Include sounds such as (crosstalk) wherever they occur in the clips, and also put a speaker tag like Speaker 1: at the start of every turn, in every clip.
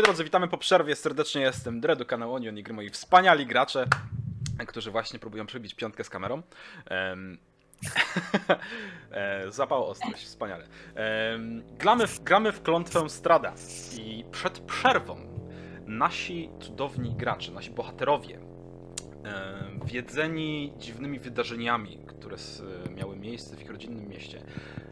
Speaker 1: Moi drodzy, witamy po przerwie. Serdecznie jestem Dredu, kanał Onion i gry moi wspaniali gracze, którzy właśnie próbują przebić piątkę z kamerą. Um, (laughs) Zapał ostrość, wspaniale. Em, gramy, w, gramy w klątwę Strada i przed przerwą nasi cudowni gracze, nasi bohaterowie, em, wiedzeni dziwnymi wydarzeniami, które s- miały miejsce w ich rodzinnym mieście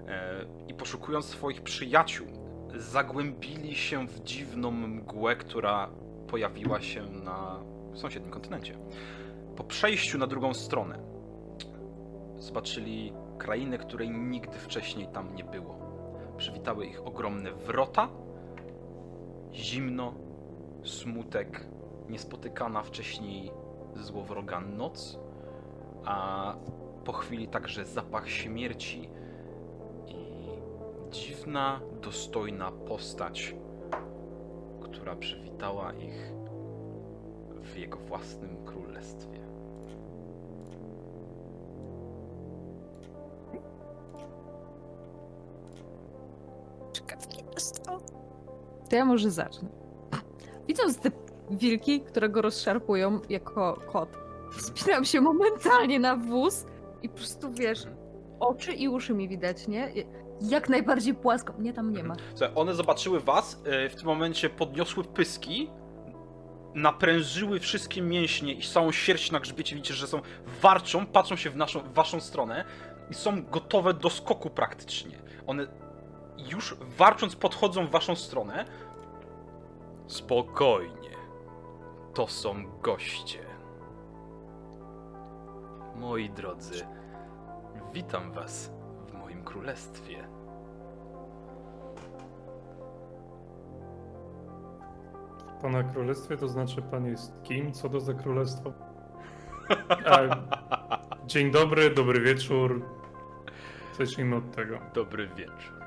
Speaker 1: e, i poszukując swoich przyjaciół, zagłębili się w dziwną mgłę, która pojawiła się na sąsiednim kontynencie. Po przejściu na drugą stronę zobaczyli krainę, której nigdy wcześniej tam nie było. Przywitały ich ogromne wrota, zimno, smutek, niespotykana wcześniej złowroga noc, a po chwili także zapach śmierci dziwna, dostojna postać, która przywitała ich w jego własnym królestwie.
Speaker 2: Dostał.
Speaker 3: To ja może zacznę. Widząc te wilki, które go rozszarpują jako kot, wspinam się momentalnie na wóz i po prostu wiesz, oczy i uszy mi widać, nie? Jak najbardziej płasko. Mnie tam nie ma.
Speaker 1: Słuchaj, one zobaczyły was, y, w tym momencie podniosły pyski, naprężyły wszystkie mięśnie i całą sierść na grzbiecie. Widzicie, że są warczą, patrzą się w, naszą, w waszą stronę i są gotowe do skoku praktycznie. One już warcząc podchodzą w waszą stronę. Spokojnie. To są goście. Moi drodzy, witam was w moim królestwie.
Speaker 4: Pana królestwie to znaczy pan jest kim? Co to za królestwo? A, (laughs) dzień dobry, dobry wieczór. Zacznijmy od tego.
Speaker 1: Dobry wieczór.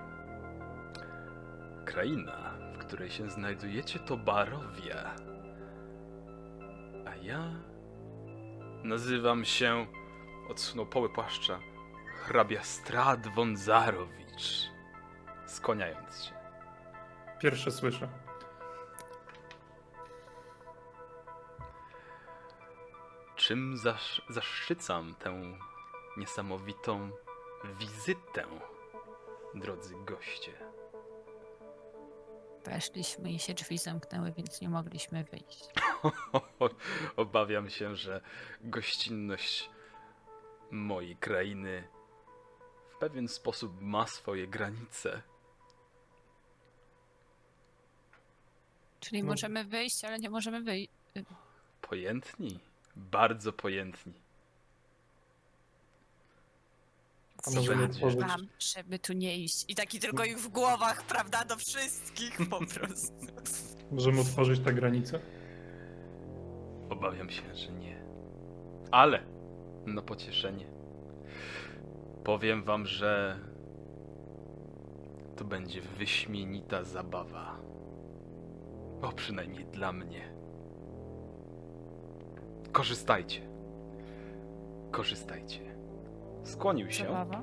Speaker 1: Kraina, w której się znajdujecie, to Barowia. A ja nazywam się, odsunął poły płaszcza, hrabia Strad Wązarowicz, skłaniając się.
Speaker 4: Pierwsze słyszę.
Speaker 1: Czym zasz, zaszczycam tę niesamowitą wizytę, drodzy goście?
Speaker 2: Weszliśmy i się drzwi zamknęły, więc nie mogliśmy wyjść. (laughs)
Speaker 1: Obawiam się, że gościnność mojej krainy w pewien sposób ma swoje granice.
Speaker 2: Czyli
Speaker 4: No.
Speaker 2: możemy wyjść, ale nie możemy wyjść.
Speaker 1: Pojętni, bardzo pojętni.
Speaker 4: A może
Speaker 1: będzie?
Speaker 2: żeby tu nie iść. I taki tylko ich w głowach, prawda, do wszystkich po (laughs) prostu.
Speaker 4: Możemy otworzyć tę granicę?
Speaker 1: Obawiam się, że nie. Ale na pocieszenie powiem wam, że to będzie wyśmienita zabawa. O, przynajmniej dla mnie. Korzystajcie. Korzystajcie. Skłonił się,
Speaker 2: Zabawa?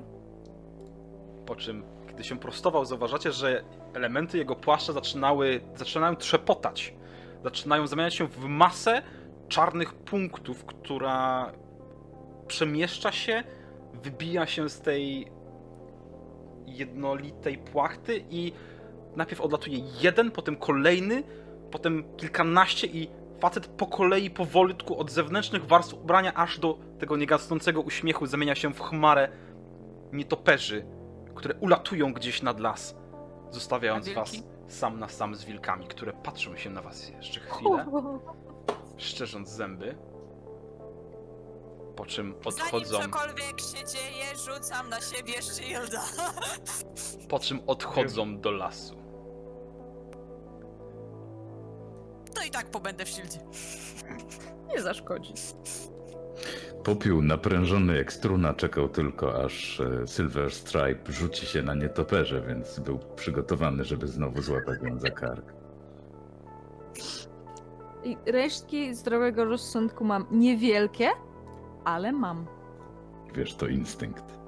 Speaker 1: po czym, kiedy się prostował, zauważacie, że elementy jego płaszcza zaczynały, zaczynają trzepotać. Zaczynają zamieniać się w masę czarnych punktów, która przemieszcza się, wybija się z tej jednolitej płachty i najpierw odlatuje jeden, potem kolejny, potem kilkanaście i facet po kolei powolutku od zewnętrznych warstw ubrania aż do tego niegasnącego uśmiechu zamienia się w chmarę nietoperzy, które ulatują gdzieś nad las, zostawiając was sam na sam z wilkami, które patrzą się na was jeszcze chwilę szczerząc zęby. Po czym odchodzą,
Speaker 2: Zanim cokolwiek się dzieje, rzucam na siebie shielda.
Speaker 1: po czym odchodzą do lasu.
Speaker 2: To i tak pobędę w shieldzie.
Speaker 3: Nie zaszkodzi.
Speaker 5: Popiół naprężony jak struna czekał tylko, aż e, Silver Stripe rzuci się na nietoperze, więc był przygotowany, żeby znowu złapać ją za kark.
Speaker 3: I resztki zdrowego rozsądku mam niewielkie, ale mam.
Speaker 5: Wiesz, to instynkt.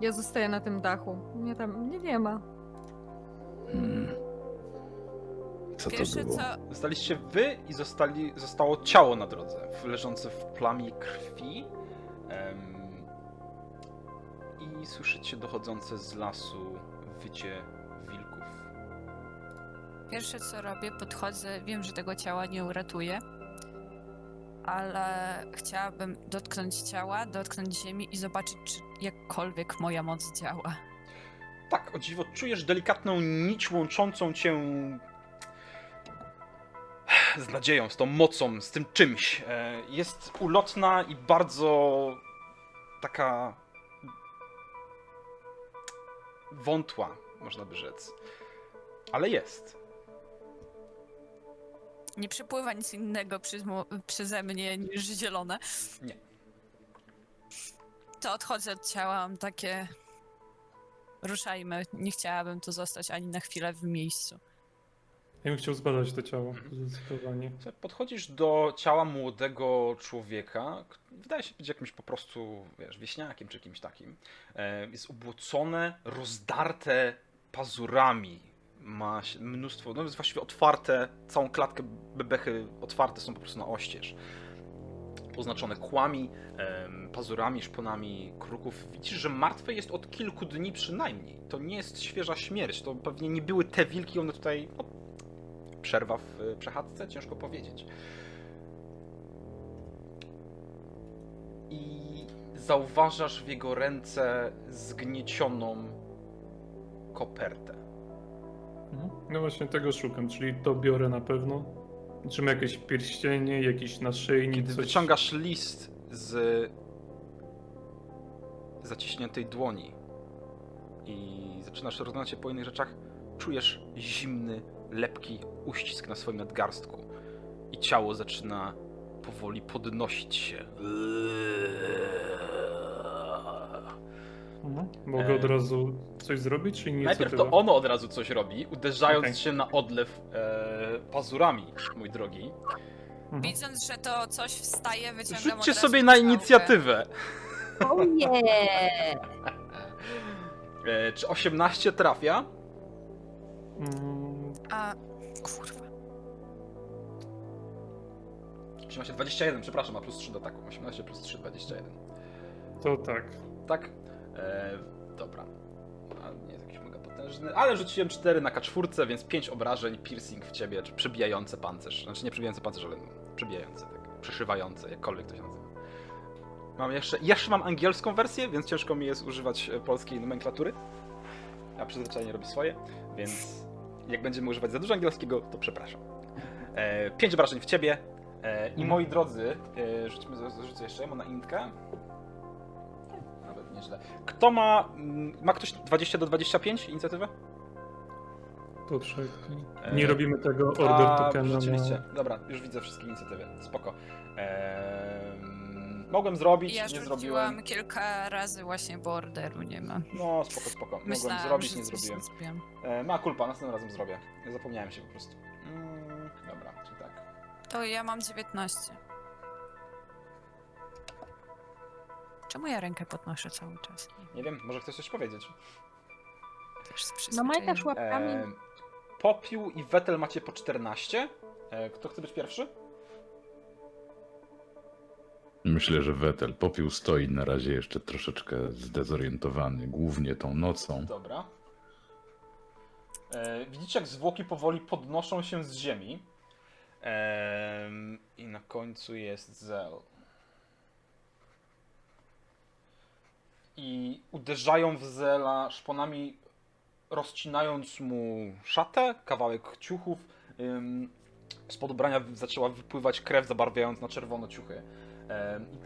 Speaker 3: Ja zostaję na tym dachu. Mnie tam nie, nie ma.
Speaker 5: Hmm. Co to
Speaker 2: Pierwsze
Speaker 5: było?
Speaker 2: co...
Speaker 1: Zostaliście wy i zostali, zostało ciało na drodze, w- leżące w plamie krwi. Em, I słyszycie dochodzące z lasu wycie wilków.
Speaker 2: Pierwsze co robię, podchodzę, wiem, że tego ciała nie uratuję, ale chciałabym dotknąć ciała, dotknąć ziemi i zobaczyć, czy jakkolwiek moja moc działa.
Speaker 1: Tak, o dziwo, czujesz delikatną nić łączącą cię z nadzieją, z tą mocą, z tym czymś. E, Jest ulotna i bardzo taka wątła, można by rzec. Ale jest.
Speaker 2: Nie przepływa nic innego mo- przeze mnie niż zielone.
Speaker 1: Nie.
Speaker 2: To odchodzę od ciała, mam takie... Ruszajmy, nie chciałabym tu zostać ani na chwilę w miejscu.
Speaker 4: Ja bym chciał zbadać to ciało,
Speaker 1: Mhm.
Speaker 4: zdecydowanie.
Speaker 1: Podchodzisz do ciała młodego człowieka. Wydaje się być jakimś po prostu, wiesz, wieśniakiem czy kimś takim. E, Jest ubłocone, rozdarte pazurami. Ma mnóstwo, no jest właściwie otwarte, całą klatkę bebechy otwarte są po prostu na oścież. Oznaczone kłami, pazurami, szponami kruków. Widzisz, że martwe jest od kilku dni przynajmniej. To nie jest świeża śmierć. To pewnie nie były te wilki, one tutaj no, przerwa w y, przechadzce? Ciężko powiedzieć. I zauważasz w jego ręce zgniecioną kopertę.
Speaker 4: Mhm. No właśnie tego szukam, czyli to biorę na pewno. Czy ma jakieś pierścienie, jakiś naszyjnik,
Speaker 1: Kiedy
Speaker 4: coś...
Speaker 1: wyciągasz list z zaciśniętej dłoni i zaczynasz rozglądać się po innych rzeczach, czujesz zimny, lepki uścisk na swoim nadgarstku i ciało zaczyna powoli podnosić się.
Speaker 4: Mhm. Mogę od razu coś zrobić, czy nie?
Speaker 1: Najpierw to ono od razu coś robi, uderzając
Speaker 4: Okej.
Speaker 1: się na odlew e, pazurami, mój drogi.
Speaker 4: Mhm.
Speaker 2: Widząc, że to coś wstaje, wyciągam od
Speaker 1: Rzućcie
Speaker 2: razu
Speaker 1: sobie na inicjatywę.
Speaker 3: Ojej! (laughs)
Speaker 1: E, czy 18 trafia?
Speaker 4: Mm,
Speaker 2: A, kurwa.
Speaker 1: 18, 21, przepraszam, ma plus 3 do ataku. 18 plus 3, 21.
Speaker 4: To tak.
Speaker 1: Tak? E, dobra. A, nie jest jakiś mega potężny, ale rzuciłem 4 na K4, więc 5 obrażeń, piercing w ciebie, czy przebijające pancerz. Znaczy nie przebijający pancerz, ale przebijające, tak. Przeszywające, jakkolwiek to się nazywa. Mam jeszcze, jeszcze mam angielską wersję, więc ciężko mi jest używać e, polskiej nomenklatury. A przyzwyczajenie robi swoje, więc jak będziemy używać za dużo angielskiego, to przepraszam. E, 5 obrażeń w ciebie. E, I moi drodzy, e, rzućmy, rzucę jeszcze jemu na intkę. Nawet nieźle. Kto ma. mm, Ma ktoś 20 do 25 inicjatywę?
Speaker 4: To trzech.
Speaker 1: E,
Speaker 4: Nie robimy tego order
Speaker 1: A,
Speaker 4: tokena
Speaker 1: rzeczywiście. Dobra, już widzę wszystkie inicjatywy. Spoko. Ehm, mogłem zrobić,
Speaker 2: Ja
Speaker 1: nie zrobiłem.
Speaker 2: kilka razy właśnie, bo orderu nie ma.
Speaker 1: No, spoko, spoko. Mogłem
Speaker 2: Myślałam,
Speaker 1: zrobić,
Speaker 2: że
Speaker 1: nie
Speaker 2: coś
Speaker 1: zrobiłem.
Speaker 2: zrobiłam.
Speaker 1: E, ma kulpa, następnym razem zrobię. Zapomniałem się po prostu. Mm, dobra, czyli tak.
Speaker 2: To ja mam 19. Czemu ja rękę podnoszę cały czas?
Speaker 1: Nie wiem, może chcesz coś powiedzieć.
Speaker 2: Też z
Speaker 3: No majtasz
Speaker 2: przyzwyczajenia.
Speaker 3: łapkami.
Speaker 1: E, Popiół i Wetel macie po 14. E, kto chce być pierwszy?
Speaker 5: Myślę, że Wetel popiół stoi na razie jeszcze troszeczkę zdezorientowany, głównie tą nocą.
Speaker 1: Dobra. E, widzicie, jak zwłoki powoli podnoszą się z ziemi. Em, I na końcu jest Zel. I uderzają w Zela szponami, rozcinając mu szatę, kawałek ciuchów. Ym, spod ubrania zaczęła wypływać krew, zabarwiając na czerwono ciuchy.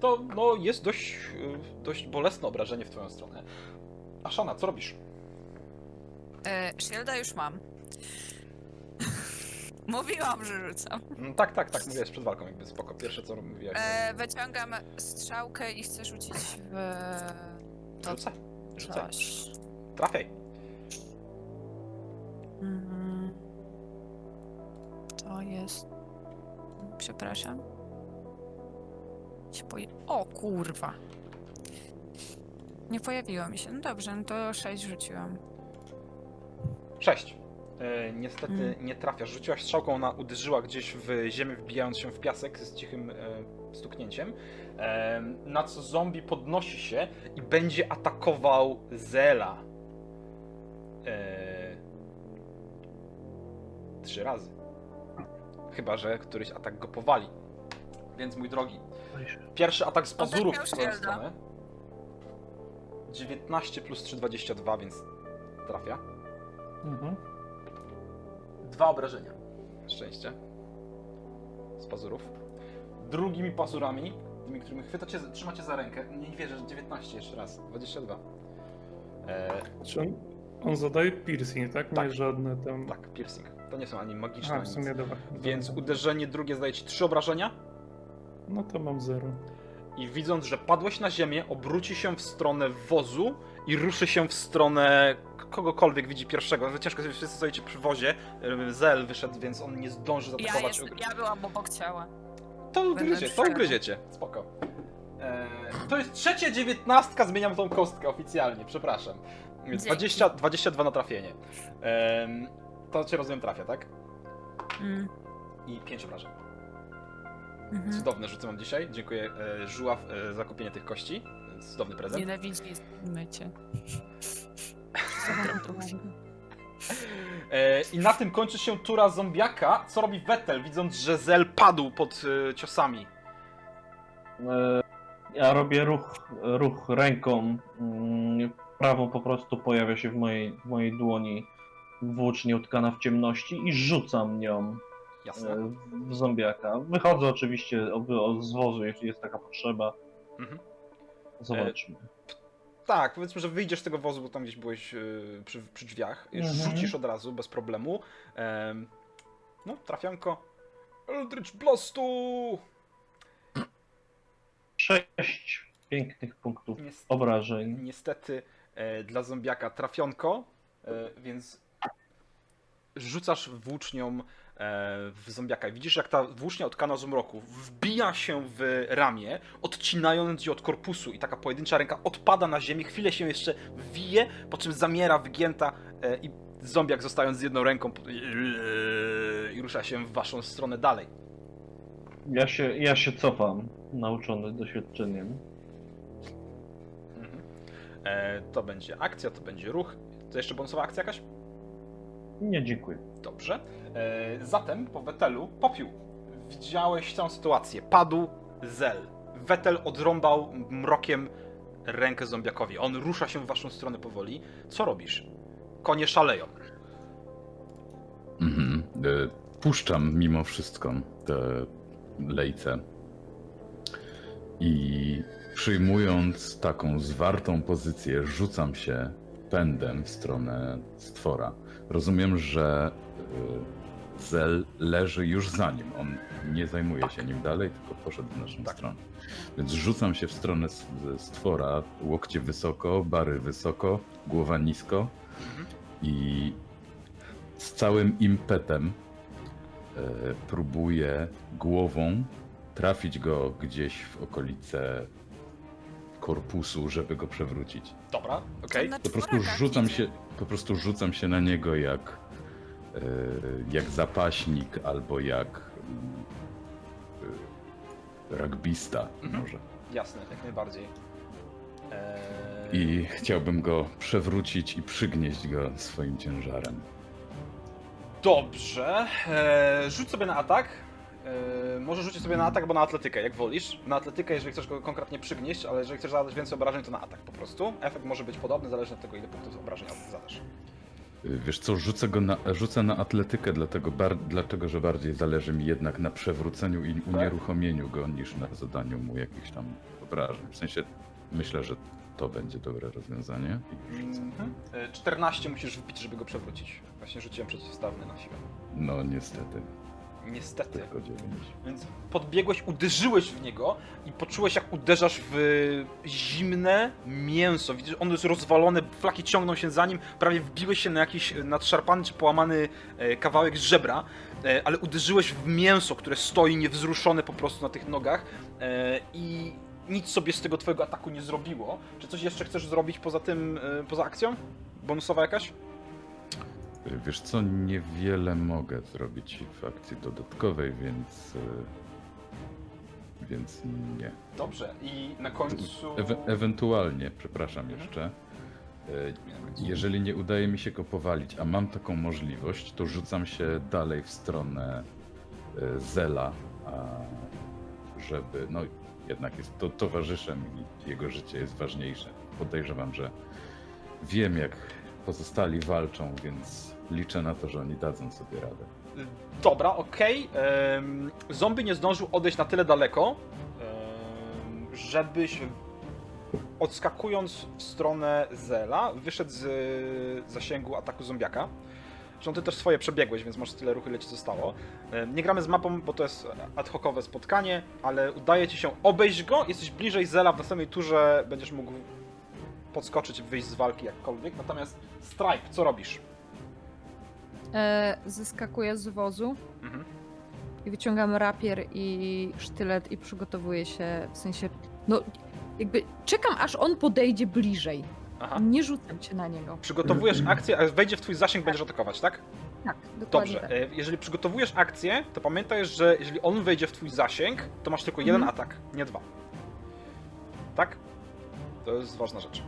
Speaker 1: To no, jest dość, y, dość bolesne obrażenie w twoją stronę. Aszana, co robisz?
Speaker 2: E, Shielda już mam. (laughs) Mówiłam, że rzucam.
Speaker 1: Mm, tak, tak, tak, mówiłeś przed walką, jakby spoko. Pierwsze co mówiłaś.
Speaker 2: E, wyciągam strzałkę i chcę rzucić w to
Speaker 1: Rzucaj, rzucaj.
Speaker 2: coś.
Speaker 1: Trafiaj.
Speaker 2: Mhm. To jest. Przepraszam. Się. O kurwa. Nie pojawiło mi się. No dobrze, no to 6 rzuciłam.
Speaker 1: Sześć. E, niestety
Speaker 2: Mm.
Speaker 1: nie trafiasz. Rzuciłaś strzałką, ona uderzyła gdzieś w ziemię, wbijając się w piasek z cichym e, stuknięciem. E, na co zombie podnosi się i będzie atakował Zela. E, trzy razy. Chyba, że któryś atak go powali. Więc mój drogi, pierwszy atak z pazurów w twoją stronę. 19 plus 3, 22, więc trafia.
Speaker 4: Mhm.
Speaker 1: Dwa obrażenia. Szczęście. Z pazurów. Drugimi pazurami, tymi, którymi chwytacie, trzymacie za rękę. Nie, wierzę, że 19 jeszcze raz. 22. Eee,
Speaker 4: Czy on, on zadaje piercing, tak? Nie
Speaker 1: Tak.
Speaker 4: żadne tam...
Speaker 1: tak, piercing. To nie są ani magiczne,
Speaker 4: A,
Speaker 1: ani
Speaker 4: w
Speaker 1: nic.
Speaker 4: sumie dobra.
Speaker 1: Więc uderzenie drugie zdaje ci 3 obrażenia.
Speaker 4: No to mam zero.
Speaker 1: I widząc, że padłeś na ziemię, obróci się w stronę wozu i ruszy się w stronę kogokolwiek widzi pierwszego. No Ciężko sobie wszyscy stoicie przy wozie. Eee, Zel wyszedł, więc on nie zdąży
Speaker 2: Ja,
Speaker 1: zaatakować.
Speaker 2: jest, ja byłam obok ciała.
Speaker 1: To
Speaker 2: Będę
Speaker 1: ugryziecie, to ugryziecie. Spoko. Eee, to jest trzecia dziewiętnastka, zmieniam tą kostkę oficjalnie, przepraszam.
Speaker 2: Dzięki.
Speaker 1: 20, 22 na trafienie. Ehm, to cię rozumiem trafia, tak?
Speaker 2: Mm.
Speaker 1: I 5 obrażeń.
Speaker 2: Mhm.
Speaker 1: Cudowne rzuty mam dzisiaj. Dziękuję e, Żuław e, za kupienie tych kości. Cudowny prezent.
Speaker 2: Nienawidzimy cię. (laughs)
Speaker 1: E, I na tym kończy się tura zombiaka. Co robi Vettel, widząc, że Zel padł pod e, ciosami?
Speaker 6: E, Ja robię ruch, ruch ręką. mm, Prawą po prostu pojawia się w mojej, w mojej dłoni włócznie utkana w ciemności i rzucam nią
Speaker 1: Jasne.
Speaker 6: e, w zombiaka. Wychodzę oczywiście z wozu, jeśli jest taka potrzeba.
Speaker 1: Mhm.
Speaker 6: Zobaczmy.
Speaker 1: Tak, powiedzmy, że wyjdziesz z tego wozu, bo tam gdzieś byłeś y, przy, przy drzwiach.
Speaker 6: Mhm.
Speaker 1: Rzucisz od razu, bez problemu. Em, no, trafianko. Eldritch Blastu!
Speaker 6: Sześć pięknych punktów
Speaker 1: Nies-
Speaker 6: obrażeń.
Speaker 1: niestety e, dla zombiaka trafionko, e, więc rzucasz włócznią e, w zombiaka widzisz, jak ta włócznia otkana z mroku wbija się w ramię, odcinając ją od korpusu i taka pojedyncza ręka odpada na ziemię, chwilę się jeszcze wije, po czym zamiera wygięta e, i zombiak zostając z jedną ręką i rusza się w waszą stronę dalej.
Speaker 6: Ja się, ja się cofam, nauczony doświadczeniem.
Speaker 1: Mhm. E, to będzie akcja, to będzie ruch. To jeszcze bonusowa akcja jakaś?
Speaker 6: Nie, dziękuję.
Speaker 1: Dobrze. E, zatem po Wetelu popiół. Widziałeś całą sytuację. Padł Zel. Wetel odrąbał mrokiem rękę zombiakowi. On rusza się w waszą stronę powoli. Co robisz? Konie szaleją.
Speaker 5: Mhm. E, Puszczam mimo wszystko te lejce. I przyjmując taką zwartą pozycję, rzucam się pędem w stronę stwora. Rozumiem, że e, Zel leży już za nim. On nie zajmuje się nim dalej, tylko poszedł w naszą
Speaker 1: Tak.
Speaker 5: stronę. Więc rzucam się w stronę stwora, łokcie wysoko, bary wysoko, głowa nisko i z całym impetem e, próbuję głową trafić go gdzieś w okolice korpusu, żeby go przewrócić.
Speaker 1: Dobra, okej.
Speaker 5: Po prostu rzucam się, po prostu rzucam się na niego jak e, jak zapaśnik albo jak e, rugbista
Speaker 1: Mhm.
Speaker 5: może.
Speaker 1: Jasne, jak najbardziej. E,
Speaker 5: I chciałbym go przewrócić i przygnieść go swoim ciężarem.
Speaker 1: Dobrze. E, rzuć sobie na atak. E, może rzucić sobie na atak albo na atletykę, jak wolisz. Na atletykę, jeżeli chcesz go konkretnie przygnieść, ale jeżeli chcesz zadać więcej obrażeń, to na atak po prostu. Efekt może być podobny, zależnie od tego, ile punktów obrażeń zadasz.
Speaker 5: Wiesz co, rzucę go na, rzucę na atletykę, dlatego, bar, dlatego że bardziej zależy mi jednak na przewróceniu i unieruchomieniu go, niż na zadaniu mu jakichś tam obrażeń. W sensie myślę, że to będzie dobre rozwiązanie.
Speaker 1: Mhm. E, 14 musisz wbić, żeby go przewrócić. Właśnie rzuciłem przeciwstawny na siłę.
Speaker 5: No niestety,
Speaker 1: Niestety.
Speaker 5: tylko 9.
Speaker 1: Więc podbiegłeś, uderzyłeś w niego i poczułeś, jak uderzasz w zimne mięso. Widzisz, ono jest rozwalone, flaki ciągną się za nim, prawie wbiłeś się na jakiś nadszarpany czy połamany e, kawałek z żebra, e, ale uderzyłeś w mięso, które stoi niewzruszone po prostu na tych nogach e, i nic sobie z tego twojego ataku nie zrobiło. Czy coś jeszcze chcesz zrobić poza tym, poza akcją? Bonusowa jakaś?
Speaker 5: Wiesz co, niewiele mogę zrobić w akcji dodatkowej, więc... e, Więc nie.
Speaker 1: Dobrze, i na końcu...
Speaker 5: Ewe ewentualnie, przepraszam
Speaker 1: Mhm.
Speaker 5: jeszcze, e, jeżeli nie udaje mi się go powalić, a mam taką możliwość, to rzucam się dalej w stronę e, Zela, a żeby, no jednak jest to towarzyszem i jego życie jest ważniejsze. Podejrzewam, że wiem jak pozostali walczą, więc liczę na to, że oni dadzą sobie radę.
Speaker 1: Dobra, okej. Zombie nie zdążył odejść na tyle daleko, żebyś odskakując w stronę Zela, wyszedł z e, zasięgu ataku zombiaka. Zresztą ty też swoje przebiegłeś, więc masz tyle ruchu, ile ci zostało. Nie gramy z mapą, bo to jest ad hocowe spotkanie, ale udaje ci się obejść go, jesteś bliżej Zela, w następnej turze będziesz mógł podskoczyć wyjść z walki jakkolwiek. Natomiast Stripe, co robisz?
Speaker 3: E, zeskakuję z wozu
Speaker 1: Mhm.
Speaker 3: i wyciągam rapier i sztylet i przygotowuję się, w sensie, no jakby czekam aż on podejdzie bliżej.
Speaker 1: Aha.
Speaker 3: Nie rzucam się na niego.
Speaker 1: Przygotowujesz akcję, a wejdzie w twój zasięg, będziesz atakować, tak?
Speaker 3: Tak, dokładnie
Speaker 1: Dobrze.
Speaker 3: tak.
Speaker 1: e, Jeżeli przygotowujesz akcję, to pamiętaj, że jeżeli on wejdzie w twój zasięg, to masz tylko jeden
Speaker 3: Mhm.
Speaker 1: atak, nie dwa. Tak? To jest ważna rzecz.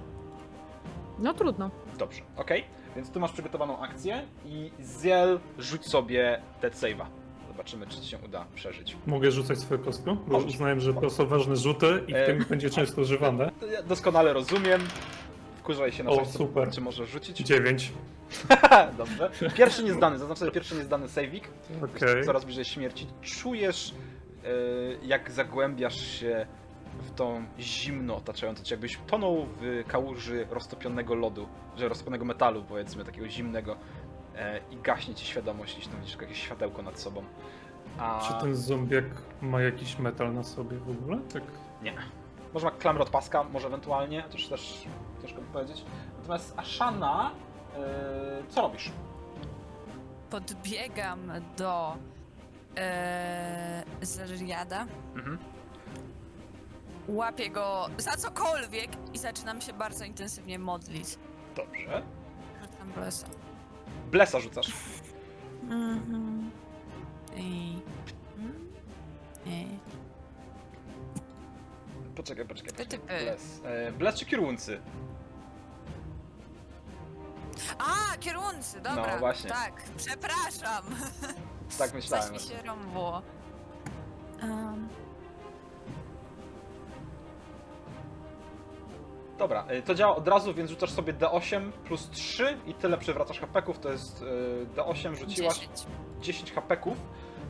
Speaker 3: No trudno.
Speaker 1: Dobrze, okej. Więc tu masz przygotowaną akcję i Ziel rzuć sobie dead save'a. Zobaczymy, czy ci się uda przeżyć.
Speaker 4: Mogę rzucać swoją kostką? Bo uznałem, że to są ważne rzuty i w
Speaker 1: E,
Speaker 4: tym będzie często używane.
Speaker 1: To Ja doskonale rozumiem. Wkurzaj się na
Speaker 4: O,
Speaker 1: coś, co-
Speaker 4: super.
Speaker 1: czy możesz rzucić.
Speaker 4: Dziewięć. (laughs)
Speaker 1: Dobrze. Pierwszy niezdany, zaznaczę sobie pierwszy niezdany saving.
Speaker 4: Okej.
Speaker 1: coraz bliżej śmierci. Czujesz, e, jak zagłębiasz się w tą zimno otaczającą cię, jakbyś tonął w kałuży roztopionego lodu, że roztopionego metalu, powiedzmy, takiego zimnego e, i gaśnie ci świadomość, jeśli tam widzisz jakieś światełko nad sobą. A
Speaker 4: Czy ten zombiak ma jakiś metal na sobie w ogóle? Tak.
Speaker 1: nie. Może ma klamrę od paska, może ewentualnie, chociaż też ciężko by powiedzieć. Natomiast Ashana, e, co robisz?
Speaker 2: Podbiegam do e, Zeriada,
Speaker 1: Mhm.
Speaker 2: Łapię go za cokolwiek i zaczynam się bardzo intensywnie modlić.
Speaker 1: Dobrze.
Speaker 2: Rzucam blesa.
Speaker 1: Blesa rzucasz.
Speaker 2: Mhm. I... Mm. I...
Speaker 1: Poczekaj, poczekaj.
Speaker 2: Ty, ty, ty.
Speaker 1: Bless. E, Bless czy kieruncy?
Speaker 2: A, kieruncy, dobra.
Speaker 1: No, właśnie.
Speaker 2: Tak, przepraszam.
Speaker 1: Tak myślałem. (laughs)
Speaker 2: Coś mi się rąbło. Um,
Speaker 1: Dobra, y, to działa od razu, więc rzucasz sobie D8 plus 3 i tyle przywracasz hapeków, to jest y, D8 rzuciłaś
Speaker 2: 10.
Speaker 1: 10 hapeków.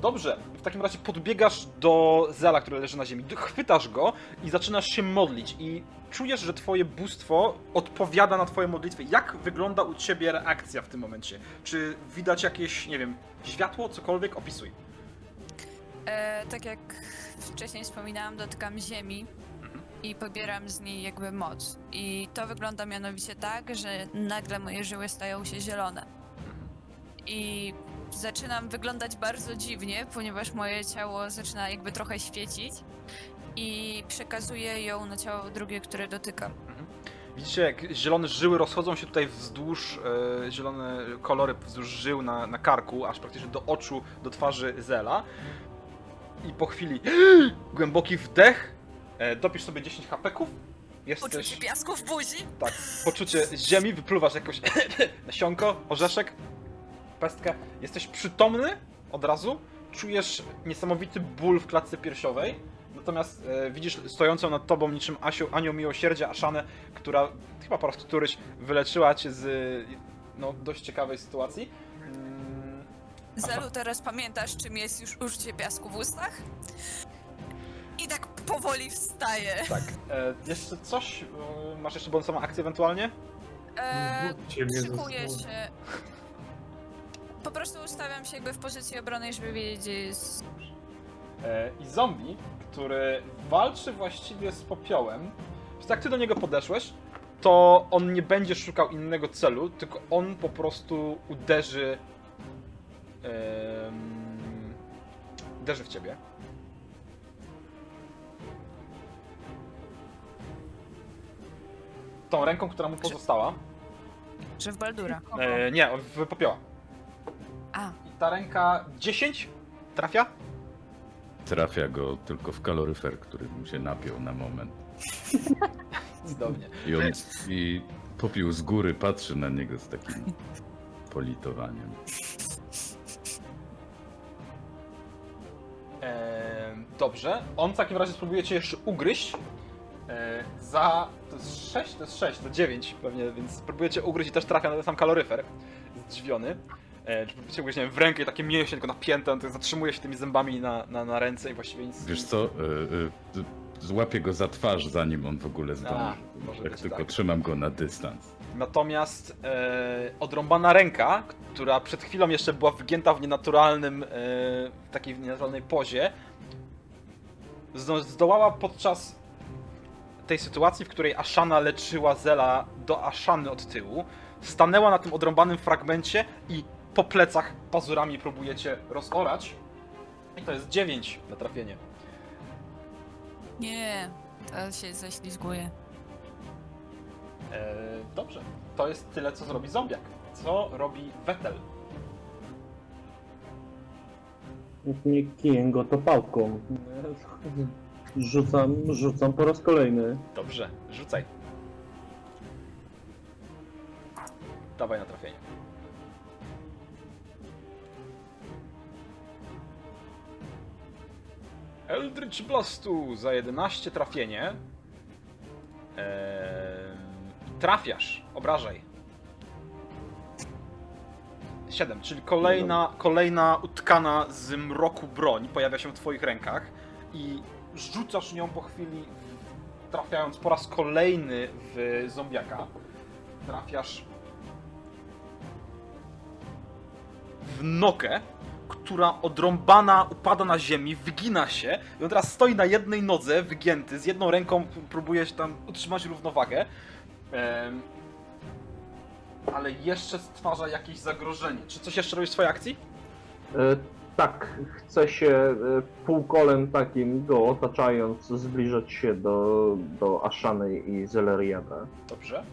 Speaker 1: Dobrze, w takim razie podbiegasz do Zela, który leży na ziemi, chwytasz go i zaczynasz się modlić i czujesz, że twoje bóstwo odpowiada na twoje modlitwy. Jak wygląda u ciebie reakcja w tym momencie? Czy widać jakieś, nie wiem, światło, cokolwiek? Opisuj.
Speaker 2: E, tak jak wcześniej wspominałam, dotykam ziemi. I pobieram z niej jakby moc. I to wygląda mianowicie tak, że nagle moje żyły stają się zielone. I zaczynam wyglądać bardzo dziwnie, ponieważ moje ciało zaczyna jakby trochę świecić i przekazuję ją na ciało drugie, które dotykam.
Speaker 1: Widzicie, jak zielone żyły rozchodzą się tutaj wzdłuż, e, zielone kolory wzdłuż żył na, na karku, aż praktycznie do oczu, do twarzy Zela. I po chwili (gasps) głęboki wdech, e, dopisz sobie 10 hapeków, jesteś,
Speaker 2: Poczucie piasku w buzi?
Speaker 1: tak, poczucie ziemi, wypluwasz jakoś (coughs) nasionko, orzeszek, pestkę, jesteś przytomny od razu, czujesz niesamowity ból w klatce piersiowej, natomiast e, widzisz stojącą nad tobą niczym Asiu, Anioł Miłosierdzia, Aszanę, która chyba po raz któryś wyleczyła cię z no, dość ciekawej sytuacji. Mm,
Speaker 2: Zelu, teraz pamiętasz, czym jest już użycie piasku w ustach? I tak powoli wstaje.
Speaker 1: tak, e, jeszcze coś, e, masz jeszcze bonusową akcję ewentualnie?
Speaker 2: E,
Speaker 4: mnie ze
Speaker 2: szykuję się. Po prostu ustawiam się jakby w pozycji obrony, żeby wiedzieć, gdzie jest.
Speaker 1: E, i zombie, który walczy właściwie z popiołem. Więc jak ty do niego podeszłeś, to on nie będzie szukał innego celu, tylko on po prostu uderzy. em, uderzy w ciebie. Tą ręką, która mu pozostała.
Speaker 2: Że w Baldura.
Speaker 1: E, nie, w popioła. ta ręka 10 trafia?
Speaker 5: Trafia go tylko w kaloryfer, który mu się napiął na moment. (laughs)
Speaker 1: Cudownie.
Speaker 5: I on i popiół z góry patrzy na niego z takim politowaniem.
Speaker 1: Eee, dobrze. On w takim razie spróbuje cię jeszcze ugryźć. Eee, za. To jest 6, to jest 6, to 9 pewnie, więc spróbuje cię ugryźć i też trafia na ten sam kaloryfer. Zdziwiony. Eee, czy próbuje cię ugryźć nie wiem, w rękę i takie mięśnie tylko napięte, on tak zatrzymuje się tymi zębami na, na, na ręce i właściwie nic.
Speaker 5: Wiesz co, y, y, złapię go za twarz, zanim on w ogóle zdąży.
Speaker 1: Może
Speaker 5: tylko
Speaker 1: tak.
Speaker 5: trzymam go na dystans.
Speaker 1: Natomiast e, odrąbana ręka, która przed chwilą jeszcze była wygięta w nienaturalnym, e, w takiej nienaturalnej pozie, zdo- zdołała podczas tej sytuacji, w której Ashana leczyła Zela do Ashany od tyłu, stanęła na tym odrąbanym fragmencie i po plecach pazurami próbujecie rozorać. I to jest 9 na trafienie.
Speaker 2: Nie, to się ześlizguje.
Speaker 1: E, dobrze, to jest tyle, co zrobi zombiak. Co robi Vettel?
Speaker 6: Nie kijem go to pałką. (laughs) Rzucam, rzucam po raz kolejny.
Speaker 1: Dobrze, rzucaj. Dawaj na trafienie. Eldritch Blastu za 11 trafienie. Eee, trafiasz, obrażaj. 7, czyli kolejna, kolejna utkana z mroku broń pojawia się w twoich rękach i rzucasz nią po chwili, trafiając po raz kolejny w zombiaka. Trafiasz w nogę, która odrąbana upada na ziemi, wygina się i on teraz stoi na jednej nodze, wygięty, z jedną ręką próbuje się tam utrzymać równowagę. Em, ale jeszcze stwarza jakieś zagrożenie. Czy coś jeszcze robisz w swojej akcji?
Speaker 6: E, tak, chcę się e, półkolem takim go otaczając zbliżać się do, do Ashany i Zeleriana.
Speaker 1: Dobrze.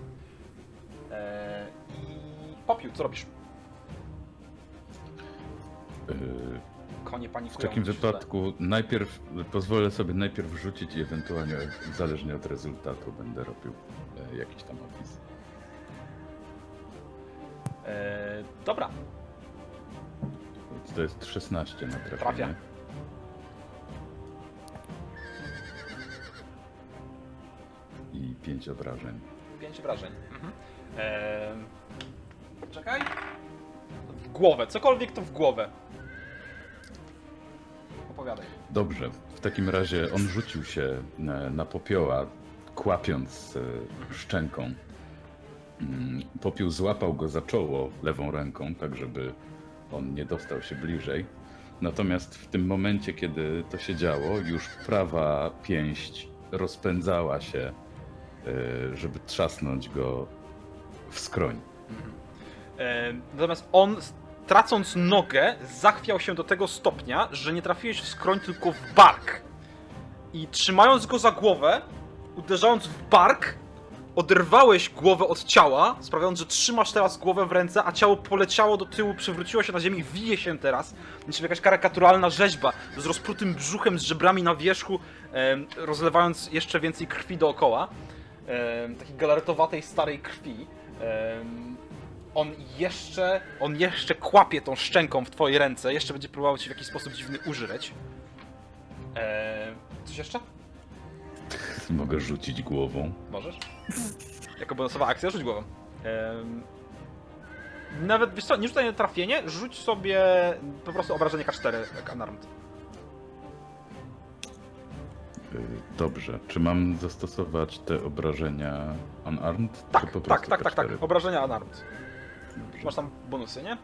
Speaker 1: Eee, I popiół, co robisz?
Speaker 5: Y,
Speaker 1: Konie
Speaker 5: W
Speaker 1: panikują.
Speaker 5: takim
Speaker 1: źle.
Speaker 5: wypadku najpierw pozwolę sobie najpierw rzucić i ewentualnie zależnie od rezultatu będę robił e, jakiś tam opis.
Speaker 1: Eee, dobra,
Speaker 5: to jest 16 na trafienie.
Speaker 1: Trafia.
Speaker 5: I 5 obrażeń.
Speaker 1: pięć wrażeń. Mhm. Eee, czekaj. W głowę, cokolwiek to w głowę. Opowiadaj.
Speaker 5: Dobrze, w takim razie on rzucił się na, na popioła, kłapiąc e, szczęką. Mm, Popiół złapał go za czoło lewą ręką, tak żeby on nie dostał się bliżej. Natomiast w tym momencie, kiedy to się działo, już prawa pięść rozpędzała się, e, żeby trzasnąć go w skroń.
Speaker 1: E, Natomiast on, tracąc nogę, zachwiał się do tego stopnia, że nie trafiłeś w skroń, tylko w bark. I trzymając go za głowę, uderzając w bark, oderwałeś głowę od ciała, sprawiając, że trzymasz teraz głowę w ręce, a ciało poleciało do tyłu, przewróciło się na ziemi, wije się teraz, niczym jakaś karykaturalna rzeźba, z rozprutym brzuchem, z żebrami na wierzchu, rozlewając jeszcze więcej krwi dookoła. Takiej galaretowatej, starej krwi. On jeszcze, on jeszcze kłapie tą szczęką w twojej ręce, jeszcze będzie próbował ci w jakiś sposób dziwny użreć. Coś jeszcze? (laughs)
Speaker 5: Mogę rzucić głową.
Speaker 1: Możesz? Jako bonusowa akcja, rzuć głową. Em, nawet, wiesz co, nie rzucaj na trafienie, rzuć sobie po prostu obrażenie K4 jak unarmed.
Speaker 5: Y, Dobrze. Czy mam zastosować te obrażenia unarmed?
Speaker 1: Tak,
Speaker 5: czy po
Speaker 1: tak,
Speaker 5: prostu
Speaker 1: tak, tak, tak,
Speaker 5: K4?
Speaker 1: obrażenia unarmed.
Speaker 5: Dobrze.
Speaker 1: Masz tam bonusy, nie?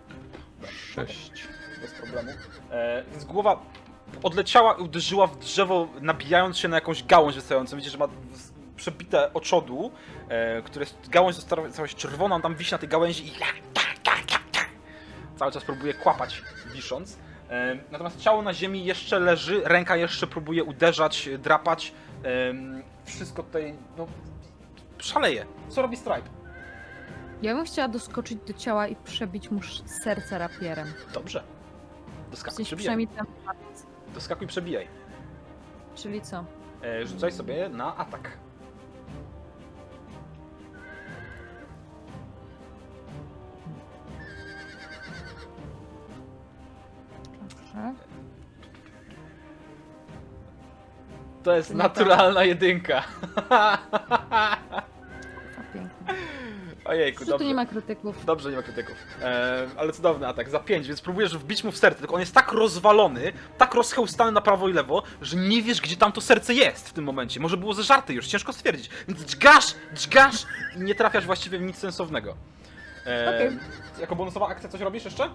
Speaker 5: Sześć.
Speaker 1: bez problemu. E, więc głowa odleciała i uderzyła w drzewo, nabijając się na jakąś gałąź wystającą. Widzicie, że ma przebite oczodół, e, które jest- gałąź została cała czerwona, on tam wisi na tej gałęzi i cały czas próbuje kłapać, wisząc. E, natomiast ciało na ziemi jeszcze leży, ręka jeszcze próbuje uderzać, drapać. Em, wszystko tutaj, no, szaleje. Co robi Stripe?
Speaker 3: Ja bym chciała doskoczyć do ciała i przebić mu sz- serce rapierem.
Speaker 1: Dobrze.
Speaker 3: W
Speaker 1: Doskakuj,
Speaker 3: sensie
Speaker 1: przebijaj.
Speaker 3: przynajmniej tam...
Speaker 1: Doskakuj, przebijaj.
Speaker 3: Czyli co?
Speaker 1: E, rzucaj sobie na atak.
Speaker 3: Dobrze.
Speaker 1: To jest
Speaker 3: nie tak.
Speaker 1: naturalna jedynka.
Speaker 3: To pięknie.
Speaker 1: Ojejku,
Speaker 3: Że tu
Speaker 1: dobrze.
Speaker 3: nie ma krytyków.
Speaker 1: Dobrze, nie ma krytyków. E, ale cudowny atak, za 5, więc próbujesz wbić mu w serce, tylko on jest tak rozwalony, tak rozchełstany na prawo i lewo, że nie wiesz, gdzie tam to serce jest w tym momencie. Może było zeżarte już, ciężko stwierdzić. Więc dźgasz, dźgasz i nie trafiasz właściwie w nic sensownego. E,
Speaker 3: Okej.
Speaker 1: Jako bonusowa akcja coś robisz jeszcze?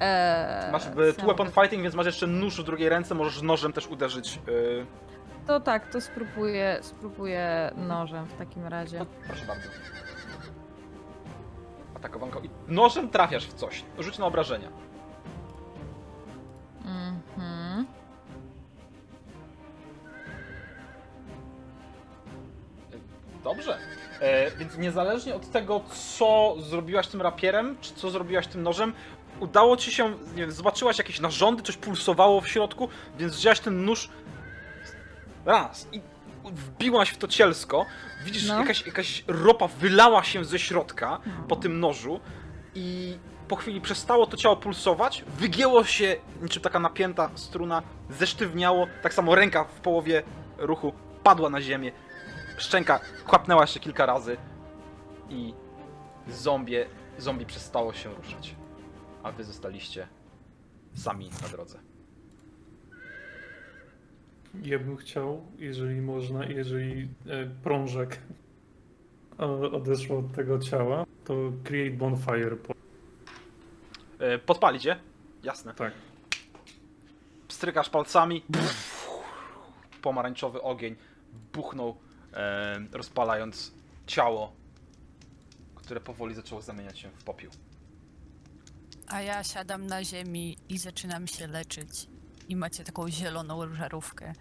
Speaker 3: Eee,
Speaker 1: Masz w
Speaker 3: co ja mogę-
Speaker 1: fighting, więc masz jeszcze nóż w drugiej ręce, możesz nożem też uderzyć. E,
Speaker 3: To tak, to spróbuję, spróbuję nożem w takim razie.
Speaker 1: proszę bardzo. Atakowanko i nożem trafiasz w coś. Rzuć na obrażenia.
Speaker 3: Mhm.
Speaker 1: Dobrze. E, więc niezależnie od tego, co zrobiłaś tym rapierem, czy co zrobiłaś tym nożem, udało ci się, nie wiem, zobaczyłaś jakieś narządy, coś pulsowało w środku, więc wzięłaś ten nóż raz i wbiłaś w to cielsko. Widzisz,
Speaker 3: No.
Speaker 1: jakaś, jakaś ropa wylała się ze środka
Speaker 3: No.
Speaker 1: po tym nożu i po chwili przestało to ciało pulsować, wygięło się niczym taka napięta struna, zesztywniało, tak samo ręka w połowie ruchu padła na ziemię, szczęka kłapnęła się kilka razy i zombie, zombie przestało się ruszać, a wy zostaliście sami na drodze.
Speaker 4: Ja bym chciał, jeżeli można, jeżeli e, prążek o- odeszło od tego ciała, to create bonfire.
Speaker 1: E, Podpalić je? Jasne.
Speaker 4: tak.
Speaker 1: Pstrykasz palcami, pomarańczowy ogień buchnął, e, rozpalając ciało, które powoli zaczęło zamieniać się w popiół.
Speaker 2: A ja siadam na ziemi i zaczynam się leczyć. I macie taką zieloną żarówkę.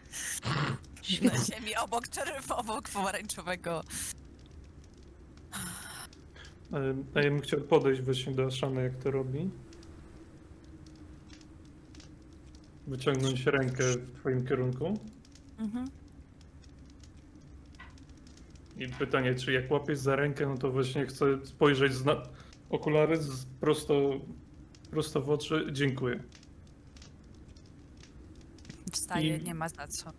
Speaker 2: Na ziemi obok czerw, obok pomarańczowego.
Speaker 4: A ja bym chciał podejść właśnie do Ashany, jak to robi. Wyciągnąć rękę w twoim kierunku.
Speaker 2: Mhm.
Speaker 4: I pytanie, czy jak łapiesz za rękę, no to właśnie chcę spojrzeć z na... okulary z prosto, prosto w oczy. Dziękuję.
Speaker 2: Wstaję,
Speaker 4: I-
Speaker 2: nie ma za co.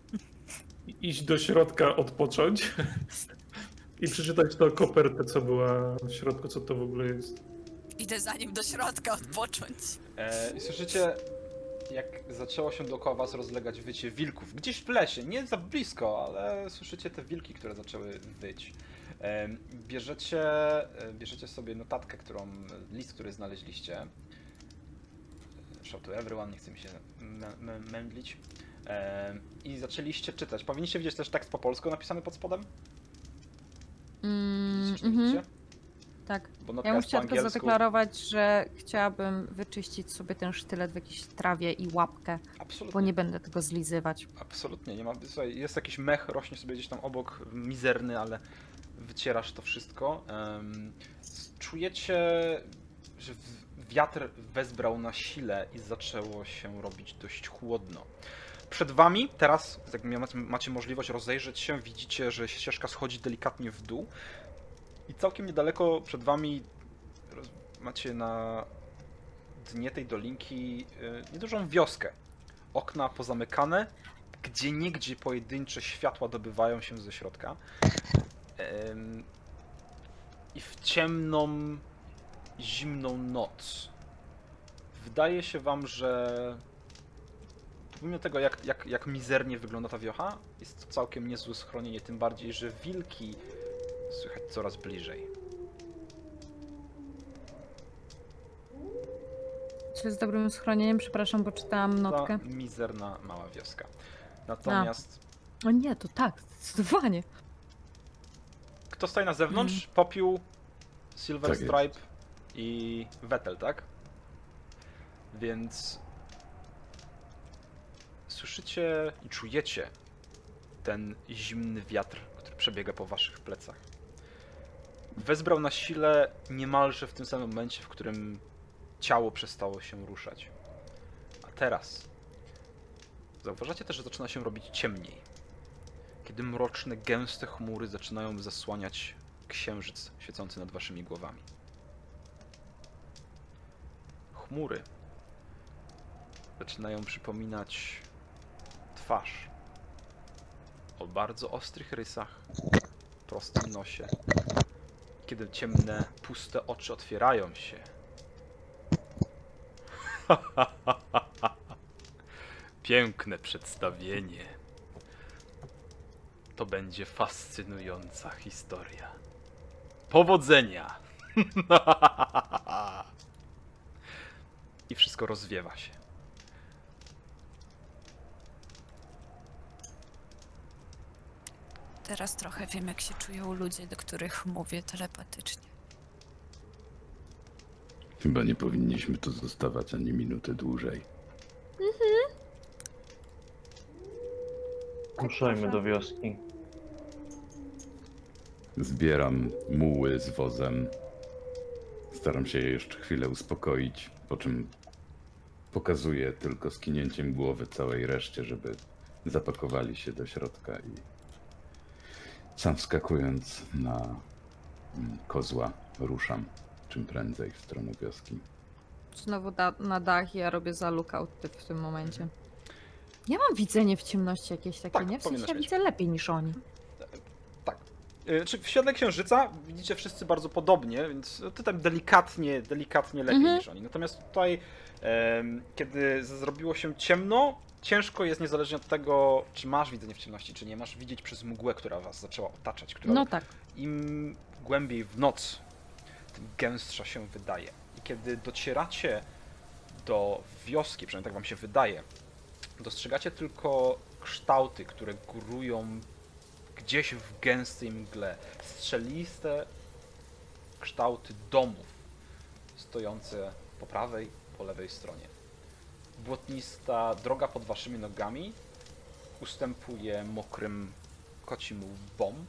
Speaker 4: Iść do środka, odpocząć. (laughs) I przeczytać tą kopertę, co była w środku, co to w ogóle jest.
Speaker 2: Idę za nim do środka odpocząć.
Speaker 1: E, I słyszycie, jak zaczęło się dookoła was rozlegać wycie wilków. Gdzieś w lesie, nie za blisko, ale słyszycie te wilki, które zaczęły wyć. E, Bierzecie, e, bierzecie sobie notatkę, którą, list, który znaleźliście. Shout to everyone, nie chcę mi się mę- mę- mędlić. I zaczęliście czytać. Powinniście widzieć też tekst po polsku napisany pod spodem?
Speaker 3: Mm,
Speaker 1: widzicie?
Speaker 3: tak.
Speaker 1: Bo notka
Speaker 3: Ja bym chciała tylko zadeklarować, że chciałabym wyczyścić sobie ten sztylet w jakiejś trawie i łapkę,
Speaker 1: Absolutnie.
Speaker 3: bo nie będę tego zlizywać.
Speaker 1: Absolutnie, nie ma. Słuchaj, jest jakiś mech, rośnie sobie gdzieś tam obok, mizerny, ale wycierasz to wszystko. Czujecie, że wiatr wezbrał na sile i zaczęło się robić dość chłodno. Przed wami, teraz, jak macie, możliwość rozejrzeć się, widzicie, że ścieżka schodzi delikatnie w dół. I całkiem niedaleko przed wami macie na dnie tej dolinki y, niedużą wioskę okna pozamykane, gdzie niegdzie pojedyncze światła dobywają się ze środka. I w ciemną, zimną noc wydaje się wam, że pomimo tego, jak, jak, jak mizernie wygląda ta wiocha, jest to całkiem niezłe schronienie, tym bardziej, że wilki słychać coraz bliżej.
Speaker 3: Czy jest dobrym schronieniem? Przepraszam, bo czytałam notkę.
Speaker 1: Ta mizerna mała wioska. Natomiast
Speaker 3: O nie, to tak, zdecydowanie.
Speaker 1: Kto stoi na zewnątrz? Popiół, Silver
Speaker 5: Tak jest.
Speaker 1: Stripe i Vettel, tak? Więc słyszycie i czujecie ten zimny wiatr, który przebiega po waszych plecach. Wezbrał na sile niemalże w tym samym momencie, w którym ciało przestało się ruszać. A teraz zauważacie też, że zaczyna się robić ciemniej. Kiedy mroczne, gęste chmury zaczynają zasłaniać księżyc świecący nad waszymi głowami. Chmury zaczynają przypominać twarz o bardzo ostrych rysach, prostym nosie. Kiedy ciemne, puste oczy otwierają się. (laughs) Piękne przedstawienie. To będzie fascynująca historia. Powodzenia! (laughs) I wszystko rozwiewa się.
Speaker 2: Teraz trochę wiem, jak się czują ludzie, do których mówię telepatycznie.
Speaker 5: Chyba nie powinniśmy tu zostawać ani minuty dłużej.
Speaker 6: Ruszajmy do wioski.
Speaker 5: Zbieram muły z wozem. Staram się je jeszcze chwilę uspokoić, po czym pokazuję tylko skinięciem głowy całej reszcie, żeby zapakowali się do środka i sam wskakując na mm, kozła ruszam czym prędzej w stronę wioski.
Speaker 3: Znowu da- na dach i ja robię za lookouty w tym momencie. Ja mam widzenie w ciemności jakieś takie,
Speaker 1: Tak,
Speaker 3: nie? W sensie
Speaker 1: powinnaś
Speaker 3: ja
Speaker 1: mieć.
Speaker 3: widzę lepiej niż oni.
Speaker 1: Tak. Y, Czy w świetle księżyca widzicie wszyscy bardzo podobnie, więc ty tam delikatnie, delikatnie lepiej
Speaker 3: Mhm.
Speaker 1: niż oni. Natomiast tutaj, em, kiedy z- zrobiło się ciemno, ciężko jest niezależnie od tego, czy masz widzenie w ciemności, czy nie masz, widzieć przez mgłę, która was zaczęła otaczać, która
Speaker 3: No tak.
Speaker 1: im głębiej w noc, tym gęstsza się wydaje. I kiedy docieracie do wioski, przynajmniej tak wam się wydaje, dostrzegacie tylko kształty, które górują gdzieś w gęstej mgle. Strzeliste kształty domów stojące po prawej, po lewej stronie. Błotnista droga pod waszymi nogami ustępuje mokrym kocim łbom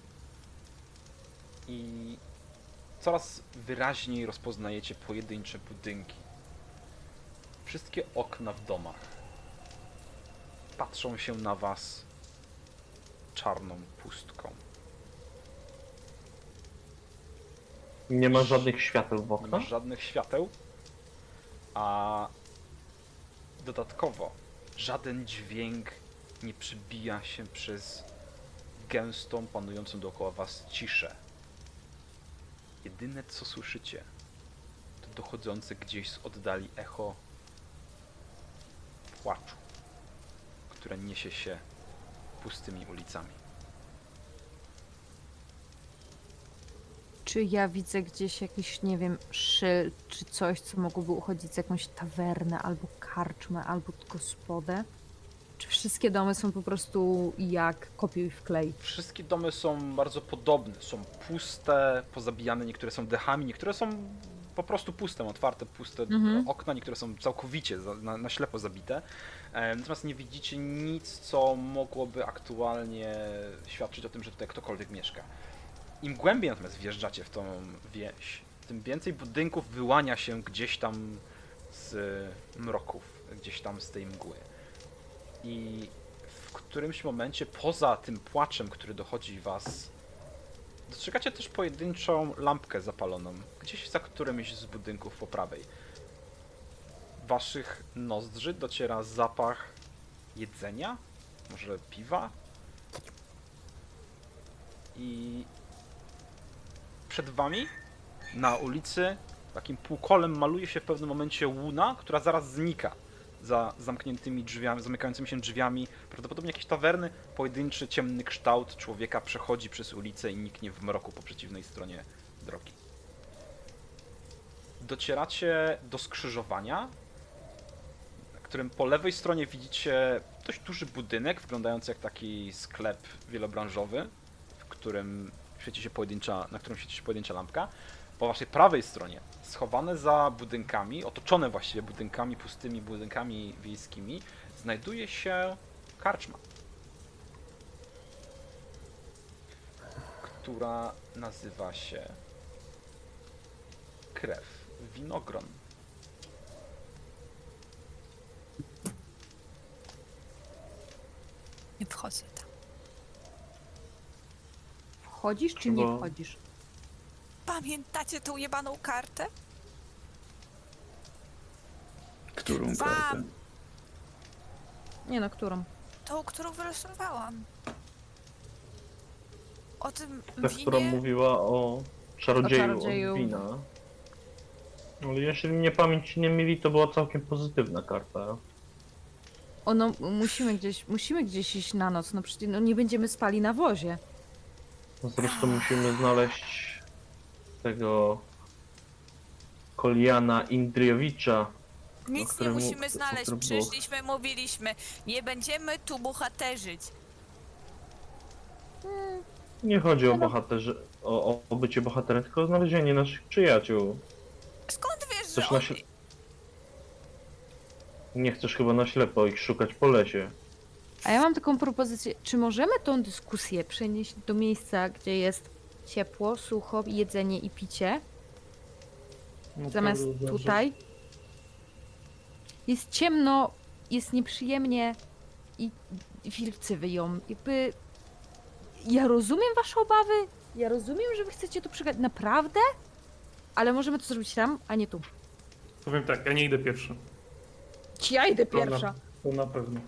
Speaker 1: i coraz wyraźniej rozpoznajecie pojedyncze budynki. Wszystkie okna w domach patrzą się na was czarną pustką.
Speaker 6: Nie ma żadnych świateł w
Speaker 1: Nie
Speaker 6: oknach.
Speaker 1: masz żadnych świateł, a dodatkowo żaden dźwięk nie przebija się przez gęstą, panującą dookoła was ciszę. Jedyne co słyszycie, to dochodzące gdzieś z oddali echo płaczu, które niesie się pustymi ulicami.
Speaker 3: Czy ja widzę gdzieś jakiś, nie wiem, szyld czy coś, co mogłoby uchodzić z jakąś tawernę, albo karczmę, albo gospodę? Czy wszystkie domy są po prostu jak kopiuj w klej?
Speaker 1: Wszystkie domy są bardzo podobne. Są puste, pozabijane, niektóre są dechami, niektóre są po prostu puste, otwarte, puste
Speaker 3: Mhm.
Speaker 1: okna, niektóre są całkowicie za, na, na ślepo zabite. E, Natomiast nie widzicie nic, co mogłoby aktualnie świadczyć o tym, że tutaj ktokolwiek mieszka. Im głębiej natomiast wjeżdżacie w tą wieś, tym więcej budynków wyłania się gdzieś tam z mroków, gdzieś tam z tej mgły. I w którymś momencie, poza tym płaczem, który dochodzi was, dostrzegacie też pojedynczą lampkę zapaloną, gdzieś za którymś z budynków po prawej. Waszych nozdrzy dociera zapach jedzenia, może piwa. I przed wami na ulicy takim półkolem maluje się w pewnym momencie łuna, która zaraz znika za zamkniętymi drzwiami, zamykającymi się drzwiami, prawdopodobnie jakieś tawerny, pojedynczy ciemny kształt człowieka przechodzi przez ulicę i niknie w mroku po przeciwnej stronie drogi. Docieracie do skrzyżowania, na którym po lewej stronie widzicie dość duży budynek, wyglądający jak taki sklep wielobranżowy, w którym świeci się pojedyncza, na którym świeci się pojedyncza lampka. Po waszej prawej stronie, schowane za budynkami, otoczone właściwie budynkami, pustymi budynkami wiejskimi, znajduje się karczma. Która nazywa się Krew Winogron.
Speaker 2: Nie wchodzę tam.
Speaker 3: Wchodzisz czy nie wchodzisz?
Speaker 2: Pamiętacie tą jebaną kartę?
Speaker 5: Którą
Speaker 2: Wam!
Speaker 5: kartę?
Speaker 3: Nie no, którą?
Speaker 2: Tą, którą wylosowałam. O tym
Speaker 6: Ta, która
Speaker 2: winie?
Speaker 6: mówiła o czarodzieju,
Speaker 3: O czarodzieju.
Speaker 6: od wina. Ale jeśli mnie pamięć nie myli, to była całkiem pozytywna karta.
Speaker 3: Ono, musimy gdzieś, musimy gdzieś iść na noc, no przecież no, nie będziemy spali na wozie.
Speaker 6: No Zresztą musimy znaleźć tego Koliana Indriewicza.
Speaker 2: Nic nie
Speaker 6: któremu-
Speaker 2: musimy znaleźć.
Speaker 6: było-
Speaker 2: Przyszliśmy, mówiliśmy. Nie będziemy tu bohaterzyć.
Speaker 6: Nie chodzi o bohaterze, o, o, o bycie bohaterem, tylko o znalezienie naszych przyjaciół.
Speaker 2: Skąd wiesz, że
Speaker 6: Chcesz na
Speaker 2: on...
Speaker 6: Nie chcesz chyba na ślepo ich szukać po lesie.
Speaker 3: A ja mam taką propozycję, czy możemy tą dyskusję przenieść do miejsca, gdzie jest ciepło, sucho, jedzenie i picie,
Speaker 4: No,
Speaker 3: zamiast
Speaker 4: prawda, że-
Speaker 3: tutaj? Jest ciemno, jest nieprzyjemnie i wilcy wyją. Jakby... Ja rozumiem wasze obawy, ja rozumiem, że wy chcecie to przegadać, naprawdę? Ale możemy to zrobić tam, a nie tu.
Speaker 4: Powiem tak, ja nie idę pierwszy.
Speaker 3: Ja idę
Speaker 4: To na-
Speaker 3: pierwsza.
Speaker 4: To na pewno.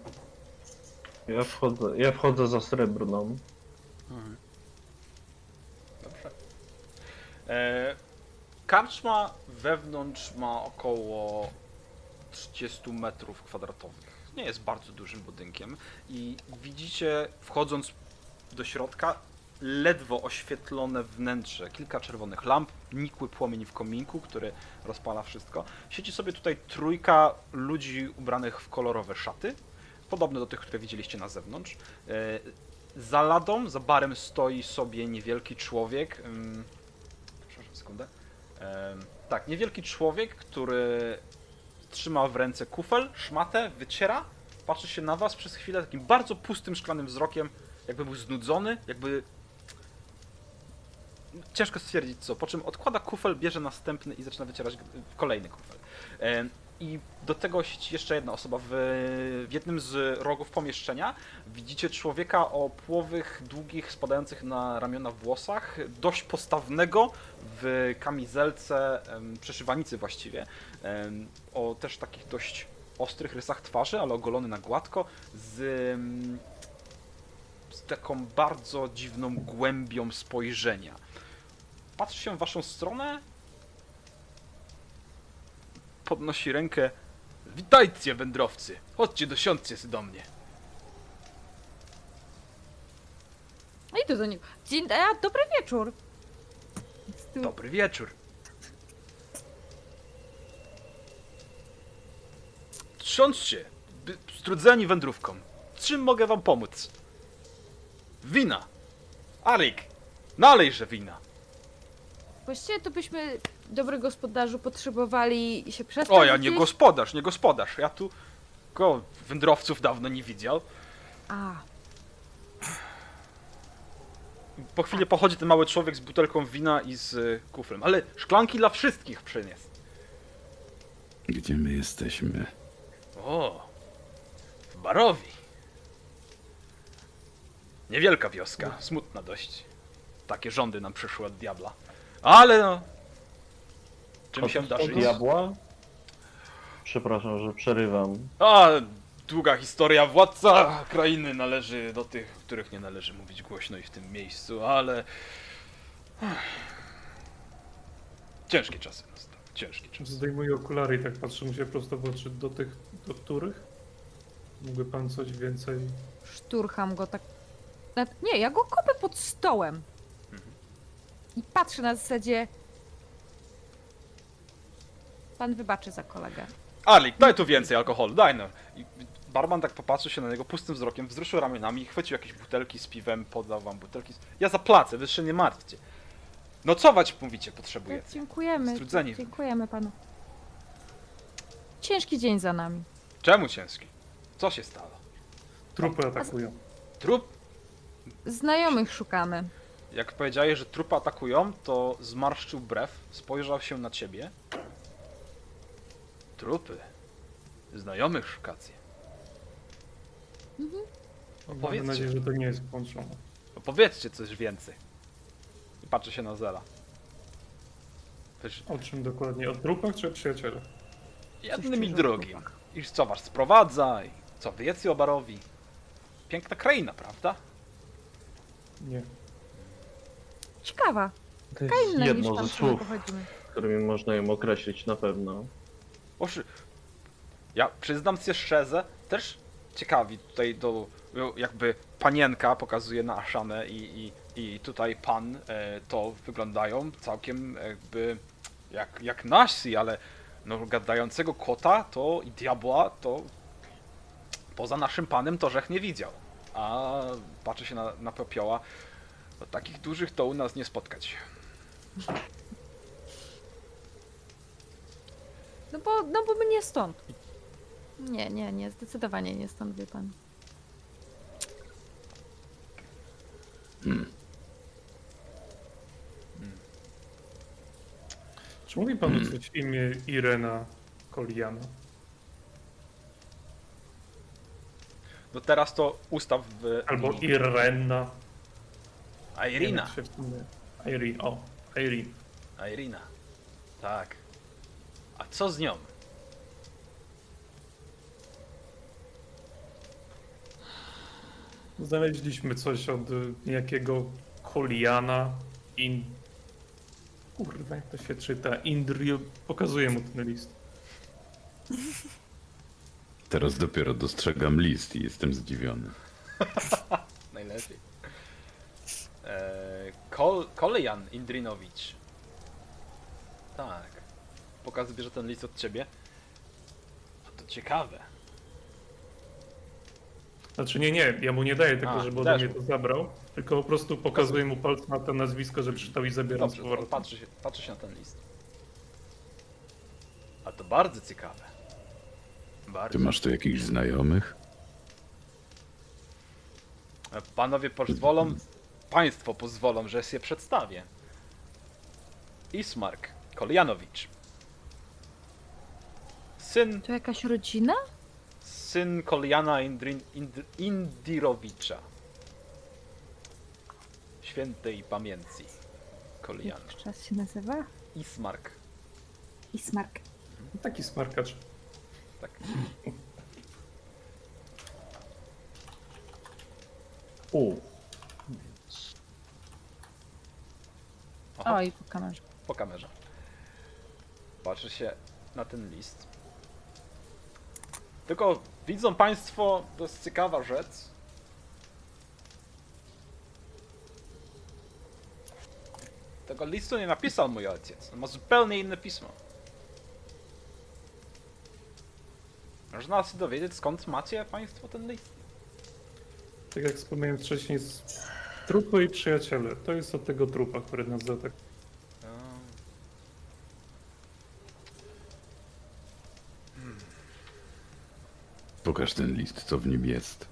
Speaker 6: Ja wchodzę, ja wchodzę za srebrną.
Speaker 1: Dobrze. E, karczma wewnątrz ma około 30 metrów kwadratowych. Nie jest bardzo dużym budynkiem i widzicie, wchodząc do środka, ledwo oświetlone wnętrze, kilka czerwonych lamp, nikły płomień w kominku, który rozpala wszystko. Siedzi sobie tutaj trójka ludzi ubranych w kolorowe szaty, podobne do tych, które widzieliście na zewnątrz. E, Za ladą, za barem stoi sobie niewielki człowiek. Sekundę. Tak, niewielki człowiek, który trzyma w ręce kufel, szmatę, wyciera, patrzy się na was przez chwilę takim bardzo pustym, szklanym wzrokiem, jakby był znudzony, jakby... Ciężko stwierdzić co, po czym odkłada kufel, bierze następny i zaczyna wycierać kolejny kufel. I do tego siedzi jeszcze jedna osoba w, w jednym z rogów pomieszczenia. Widzicie człowieka o płowych, długich, spadających na ramiona włosach, dość postawnego w kamizelce, em, przeszywanicy właściwie, em, o też takich dość ostrych rysach twarzy, ale ogolony na gładko, z, z taką bardzo dziwną głębią spojrzenia. Patrzy się w waszą stronę, podnosi rękę. Witajcie, wędrowcy! Chodźcie, dosiądźcie się do mnie.
Speaker 3: No i to do niego. Dzień, a, dobry wieczór. Z tyłu-
Speaker 1: Dobry wieczór. Trząscie, by- strudzeni wędrówką. Czym mogę wam pomóc? Wina. Arik, nalejże wina.
Speaker 3: Właściwie to byśmy, dobry gospodarzu, potrzebowali się przestać.
Speaker 1: O, ja nie
Speaker 3: gdzieś-
Speaker 1: gospodarz, nie gospodarz. Ja tu go wędrowców dawno nie widział.
Speaker 3: A,
Speaker 1: Po chwili pochodzi ten mały człowiek z butelką wina i z y, kuflem. Ale szklanki dla wszystkich przyniósł.
Speaker 5: Gdzie my jesteśmy?
Speaker 1: O, w Barowi. Niewielka wioska, smutna dość. Takie rządy nam przyszły od diabla. Ale no. Czym się da
Speaker 6: Od
Speaker 1: żyć?
Speaker 6: diabła? Przepraszam, że przerywam.
Speaker 1: A, długa historia. Władca krainy należy do tych, których nie należy mówić głośno i w tym miejscu, ale. Ciężkie czasy nastały. Ciężkie czasy.
Speaker 4: Zdejmuję okulary i tak patrzę mu się prosto w oczy. Do tych, do których? Mógłby pan coś więcej...
Speaker 3: szturcham go tak. Nie, ja go kopię pod stołem.
Speaker 1: Mhm.
Speaker 3: I patrzę na zasadzie. Pan wybaczy za kolegę.
Speaker 1: Alik, daj tu więcej alkoholu, daj no. I barman tak popatrzył się na niego pustym wzrokiem, wzruszył ramionami, chwycił jakieś butelki z piwem, podał wam butelki. z- Ja zapłacę, wy się nie martwcie. Nocować, mówicie, potrzebujecie.
Speaker 3: Tak, dziękujemy.
Speaker 1: Strudzeni.
Speaker 3: Dziękujemy panu. Ciężki dzień za nami.
Speaker 1: Czemu ciężki? Co się stało?
Speaker 4: Trupy atakują.
Speaker 1: Trup?
Speaker 3: Znajomych szukamy.
Speaker 1: Jak powiedziałeś, że trupy atakują, to zmarszczył brew, spojrzał się na ciebie. Trupy. Znajomych szukacie.
Speaker 4: Mam
Speaker 1: Powiedzcie.
Speaker 4: nadzieję, że to nie jest włączone.
Speaker 1: No powiedzcie coś więcej. I patrzę się na Zela. Wiesz,
Speaker 4: O czym dokładnie? O trupach czy o przyjacielach?
Speaker 1: jednym i drugim. Iż co was sprowadza i co wy jacy obarowi. Piękna kraina, prawda?
Speaker 4: Nie.
Speaker 3: Ciekawa.
Speaker 6: To jest
Speaker 3: inna niż
Speaker 6: jedno
Speaker 3: tam,
Speaker 6: ze słów,
Speaker 3: pochodzimy.
Speaker 6: którymi można ją określić na pewno.
Speaker 1: Oszy. Ja przyznam się szczerze, też ciekawi tutaj do jakby panienka pokazuje na Aszanę i, i, i tutaj pan e, to wyglądają całkiem jakby jak, jak nasi, ale no gadającego kota to i diabła to poza naszym panem to żech nie widział. A patrzę się na, na popioła, takich dużych to u nas nie spotkać.
Speaker 3: No bo, no bo my nie stąd. Nie, nie, nie, zdecydowanie nie stąd, wie pan.
Speaker 4: Czy mówi panu coś imię Irena Koliana?
Speaker 1: No teraz to ustaw w...
Speaker 4: Albo Irena?
Speaker 1: A
Speaker 4: Nie wiem,
Speaker 1: Irina.
Speaker 4: się Irene, o, Irene.
Speaker 1: A Irina. Tak. A co z nią?
Speaker 4: Znaleźliśmy coś od y, jakiego Koliana in... Kurwa, jak to się czyta? Indrio... Pokazuję mu ten list.
Speaker 5: Teraz dopiero dostrzegam list i jestem zdziwiony. (laughs)
Speaker 1: Najlepiej. Eee, Kol Kolejan Indrinowicz. Tak. Pokaz bierze ten list od ciebie. A to ciekawe.
Speaker 4: Znaczy nie, nie, ja mu nie daję tego,
Speaker 1: A,
Speaker 4: żeby ode
Speaker 1: dasz
Speaker 4: mnie
Speaker 1: mu.
Speaker 4: to zabrał, tylko po prostu pokazuję mu palcem na to nazwisko, że przeczytał i zabieram z
Speaker 1: Dobrze, to
Speaker 4: powrotem.
Speaker 1: patrzy się, patrzy się na ten list. A to bardzo ciekawe. Bardzo.
Speaker 5: Ty masz tu jakichś znajomych?
Speaker 1: Panowie pozwolą, państwo pozwolą, że się przedstawię. Ismark Koljanowicz. Syn,
Speaker 3: To jakaś rodzina?
Speaker 1: syn Koljana Indrin, Ind, Indirowicza. Świętej pamięci. Koljana.
Speaker 3: Jak czas się nazywa?
Speaker 1: Ismark.
Speaker 3: Ismark.
Speaker 4: Taki smarkacz.
Speaker 1: Tak.
Speaker 6: U,
Speaker 1: Aha.
Speaker 3: Oj, po kamerze.
Speaker 1: po kamerze. Patrzy się na ten list. Tylko widzą Państwo, to jest ciekawa rzecz. Tego listu nie napisał mój ojciec. On ma zupełnie inne pismo. Można się dowiedzieć, skąd macie Państwo ten list.
Speaker 4: Tak jak wspomniałem wcześniej, z trupy i przyjaciele. To jest od tego trupa, który nas zaatakował.
Speaker 5: Pokaż ten list, co w nim jest.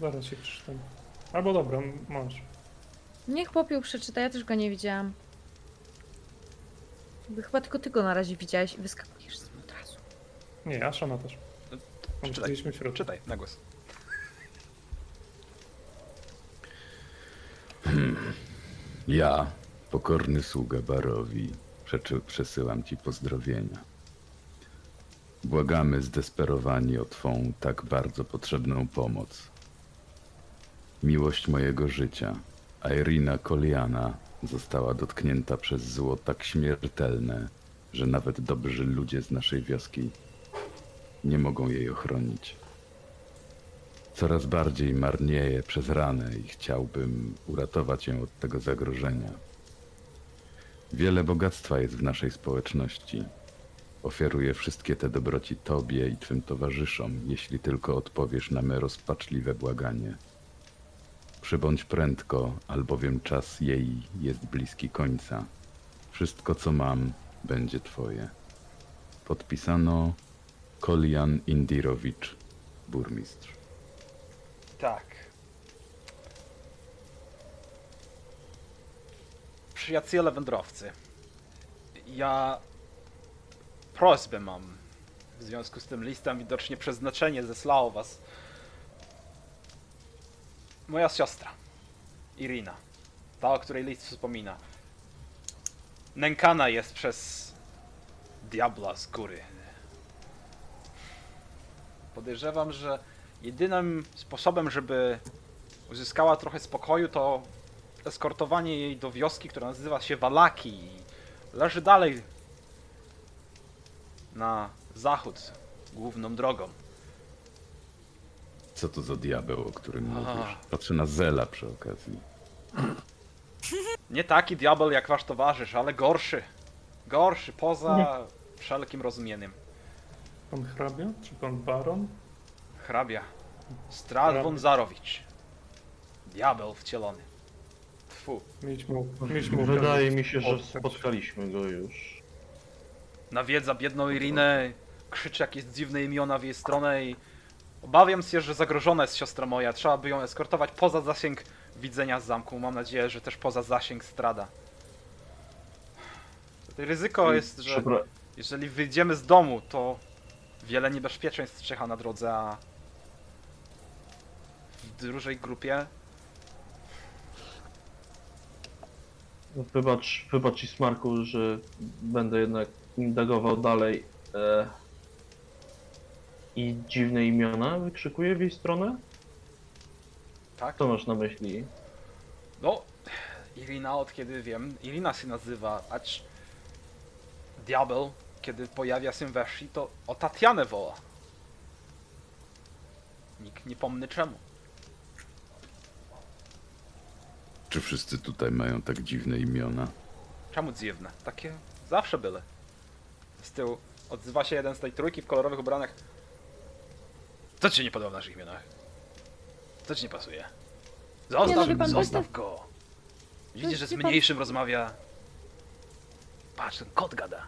Speaker 4: Zaraz się przeczytam. Albo dobra, masz.
Speaker 3: Niech popiół przeczyta, ja też go nie widziałam. Jakby Chyba tylko ty go na razie widziałeś i wyskakujesz z nim od razu.
Speaker 4: Nie, Ashana też.
Speaker 1: Czytaj,
Speaker 4: Widzieliśmy w środku.
Speaker 1: czytaj na głos.
Speaker 5: Ja, pokorny sługa Barowi, przeczy- przesyłam ci pozdrowienia. Błagamy zdesperowani o Twą tak bardzo potrzebną pomoc. Miłość mojego życia, Irina Koliana, została dotknięta przez zło tak śmiertelne, że nawet dobrzy ludzie z naszej wioski nie mogą jej ochronić. Coraz bardziej marnieję przez ranę i chciałbym uratować ją od tego zagrożenia. Wiele bogactwa jest w naszej społeczności. Ofiaruję wszystkie te dobroci Tobie i Twym towarzyszom, jeśli tylko odpowiesz na me rozpaczliwe błaganie. Przybądź prędko, albowiem czas jej jest bliski końca. Wszystko, co mam, będzie Twoje. Podpisano Kolian Indirowicz, burmistrz.
Speaker 1: Tak. Przyjaciele wędrowcy. Ja prośbę mam. W związku z tym listem widocznie przeznaczenie zesłało was. moja siostra, Irina, ta, o której list wspomina, nękana jest przez diabła z góry. Podejrzewam, że jedynym sposobem, żeby uzyskała trochę spokoju, to eskortowanie jej do wioski, która nazywa się Walaki leży dalej na zachód, główną drogą.
Speaker 5: Co to za diabeł, o którym mówisz? Patrzę na Zela przy okazji.
Speaker 1: Nie taki diabeł jak wasz towarzysz, ale gorszy. Gorszy, poza wszelkim rozumieniem.
Speaker 4: Pan hrabia? Czy pan baron?
Speaker 1: Hrabia. Von Zarowicz. Diabeł wcielony. Tfu.
Speaker 4: Mieliśmy, mieliśmy
Speaker 6: Wydaje mi się, że
Speaker 4: spotkać.
Speaker 6: spotkaliśmy go już.
Speaker 1: Nawiedza biedną Irinę, krzyczy jakieś dziwne imiona w jej stronę i obawiam się, że zagrożona jest siostra moja. Trzeba by ją eskortować poza zasięg widzenia z zamku. Mam nadzieję, że też poza zasięg strada. Ryzyko jest, że
Speaker 6: Przepra-
Speaker 1: jeżeli wyjdziemy z domu, to wiele niebezpieczeństw czeka na drodze, a w dużej grupie
Speaker 6: Wybacz, wybacz Ismarku, że będę jednak indagował dalej. E... I dziwne imiona wykrzykuje w jej stronę?
Speaker 1: tak?
Speaker 6: Co masz na myśli?
Speaker 1: No, Irina od kiedy wiem, Irina się nazywa, acz diabeł, kiedy pojawia się we wsi, to o Tatianę woła. Nikt nie pomny czemu.
Speaker 5: Czy wszyscy tutaj mają tak dziwne imiona?
Speaker 1: Czemu dziwne? Takie zawsze byle. Z tyłu odzywa się jeden z tej trójki w kolorowych ubranych. Co ci się nie podoba w naszych imionach? Co ci nie pasuje? Zostaw,
Speaker 3: Nie, no wie pan,
Speaker 1: zostaw go! Widzisz, że z
Speaker 3: wie pan-
Speaker 1: mniejszym rozmawia. Patrz, ten kot gada.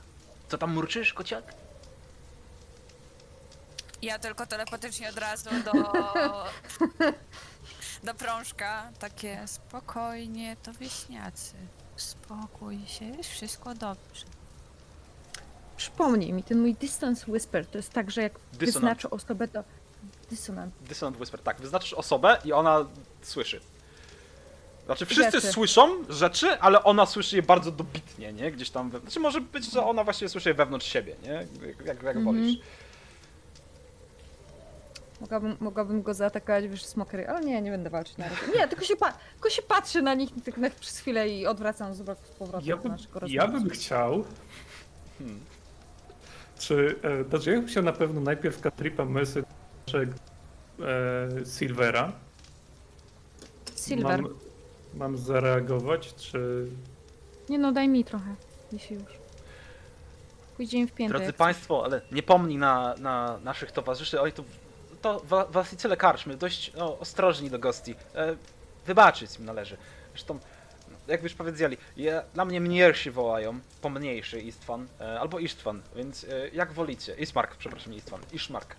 Speaker 1: Co tam murczysz, kociak?
Speaker 2: Ja tylko telepatycznie od razu do... (laughs) do prążka. Takie spokojnie, to wieśniacy. Spokój się, jest wszystko dobrze.
Speaker 3: Przypomnij mi, ten mój distance whisper to jest tak, że jak
Speaker 1: Dysonant.
Speaker 3: wyznaczę osobę, to... Dysonant.
Speaker 1: Dissonant Whisper, tak. Wyznaczysz osobę i ona słyszy. Znaczy, wszyscy
Speaker 3: Rzeczy.
Speaker 1: słyszą rzeczy, ale ona słyszy je bardzo dobitnie, nie? Gdzieś tam. We... Znaczy, może być, że ona właśnie słyszy je wewnątrz siebie, nie? Jak, jak, jak
Speaker 3: Mhm.
Speaker 1: wolisz.
Speaker 3: Mogłabym, mogłabym go zaatakować, wiesz, smokery, ale nie, nie będę walczyć na razie. Nie, tylko się, pa tylko się patrzy na nich tak na przez chwilę i odwracam z powrotem
Speaker 4: Ja
Speaker 3: do
Speaker 4: bym,
Speaker 3: naszego
Speaker 4: ja
Speaker 3: rozmowy.
Speaker 4: bym chciał.
Speaker 1: Hmm.
Speaker 4: Czy. E, bym chciał na pewno najpierw Katripa Message e, Silvera.
Speaker 3: Silver.
Speaker 4: Mam, mam zareagować, czy.
Speaker 3: Nie no, daj mi trochę, jeśli już. Pójdziemy w piętę.
Speaker 1: Drodzy
Speaker 3: jak
Speaker 1: Państwo, ale nie pomnij na, na naszych towarzyszy, oni tu. To wa- właściciele karczmy, dość no, ostrożni do gości. E, wybaczyć im należy. Zresztą, jak już powiedzieli, je, na mnie mniejszy wołają, pomniejszy Istvan, e, albo Isztwan, więc e, jak wolicie. Ismark, przepraszam, nie Istvan, Iszmark.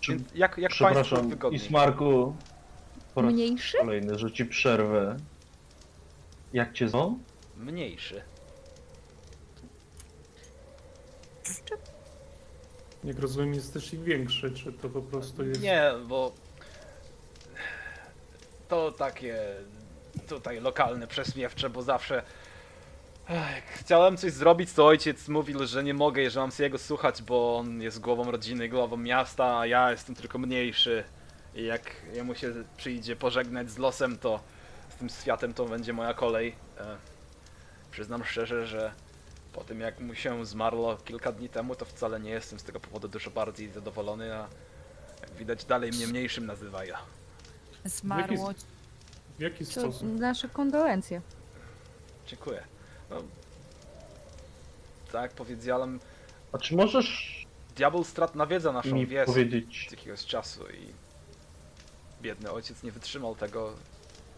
Speaker 6: Czy-
Speaker 1: więc jak, jak Państwu
Speaker 6: Przepraszam,
Speaker 1: wygodniej.
Speaker 6: Ismarku, po raz
Speaker 3: Mniejszy?
Speaker 6: kolejny, że ci przerwę. Jak cię zwą?
Speaker 1: Mniejszy.
Speaker 4: Jak rozumiem, jest też i większy, czy to po prostu jest.
Speaker 1: Nie, bo to takie tutaj lokalne prześmiewcze, bo zawsze Ech, jak chciałem coś zrobić, to ojciec mówił, że nie mogę, że mam się jego słuchać, bo on jest głową rodziny, głową miasta, a ja jestem tylko mniejszy. I jak jemu się przyjdzie pożegnać z losem, to z tym światem to będzie moja kolej. E, przyznam szczerze, że po tym jak mu się zmarło kilka dni temu, to wcale nie jestem z tego powodu dużo bardziej zadowolony, a jak widać dalej mnie mniejszym nazywają.
Speaker 2: Zmarło.
Speaker 4: W jaki
Speaker 3: To
Speaker 4: sposób?
Speaker 3: nasze kondolencje.
Speaker 1: Dziękuję. No, tak jak powiedziałem,
Speaker 6: A czy możesz
Speaker 1: diabeł strat nawiedza naszą
Speaker 6: mi
Speaker 1: wieś
Speaker 6: powiedzieć,
Speaker 1: od jakiegoś czasu i biedny ojciec nie wytrzymał tego,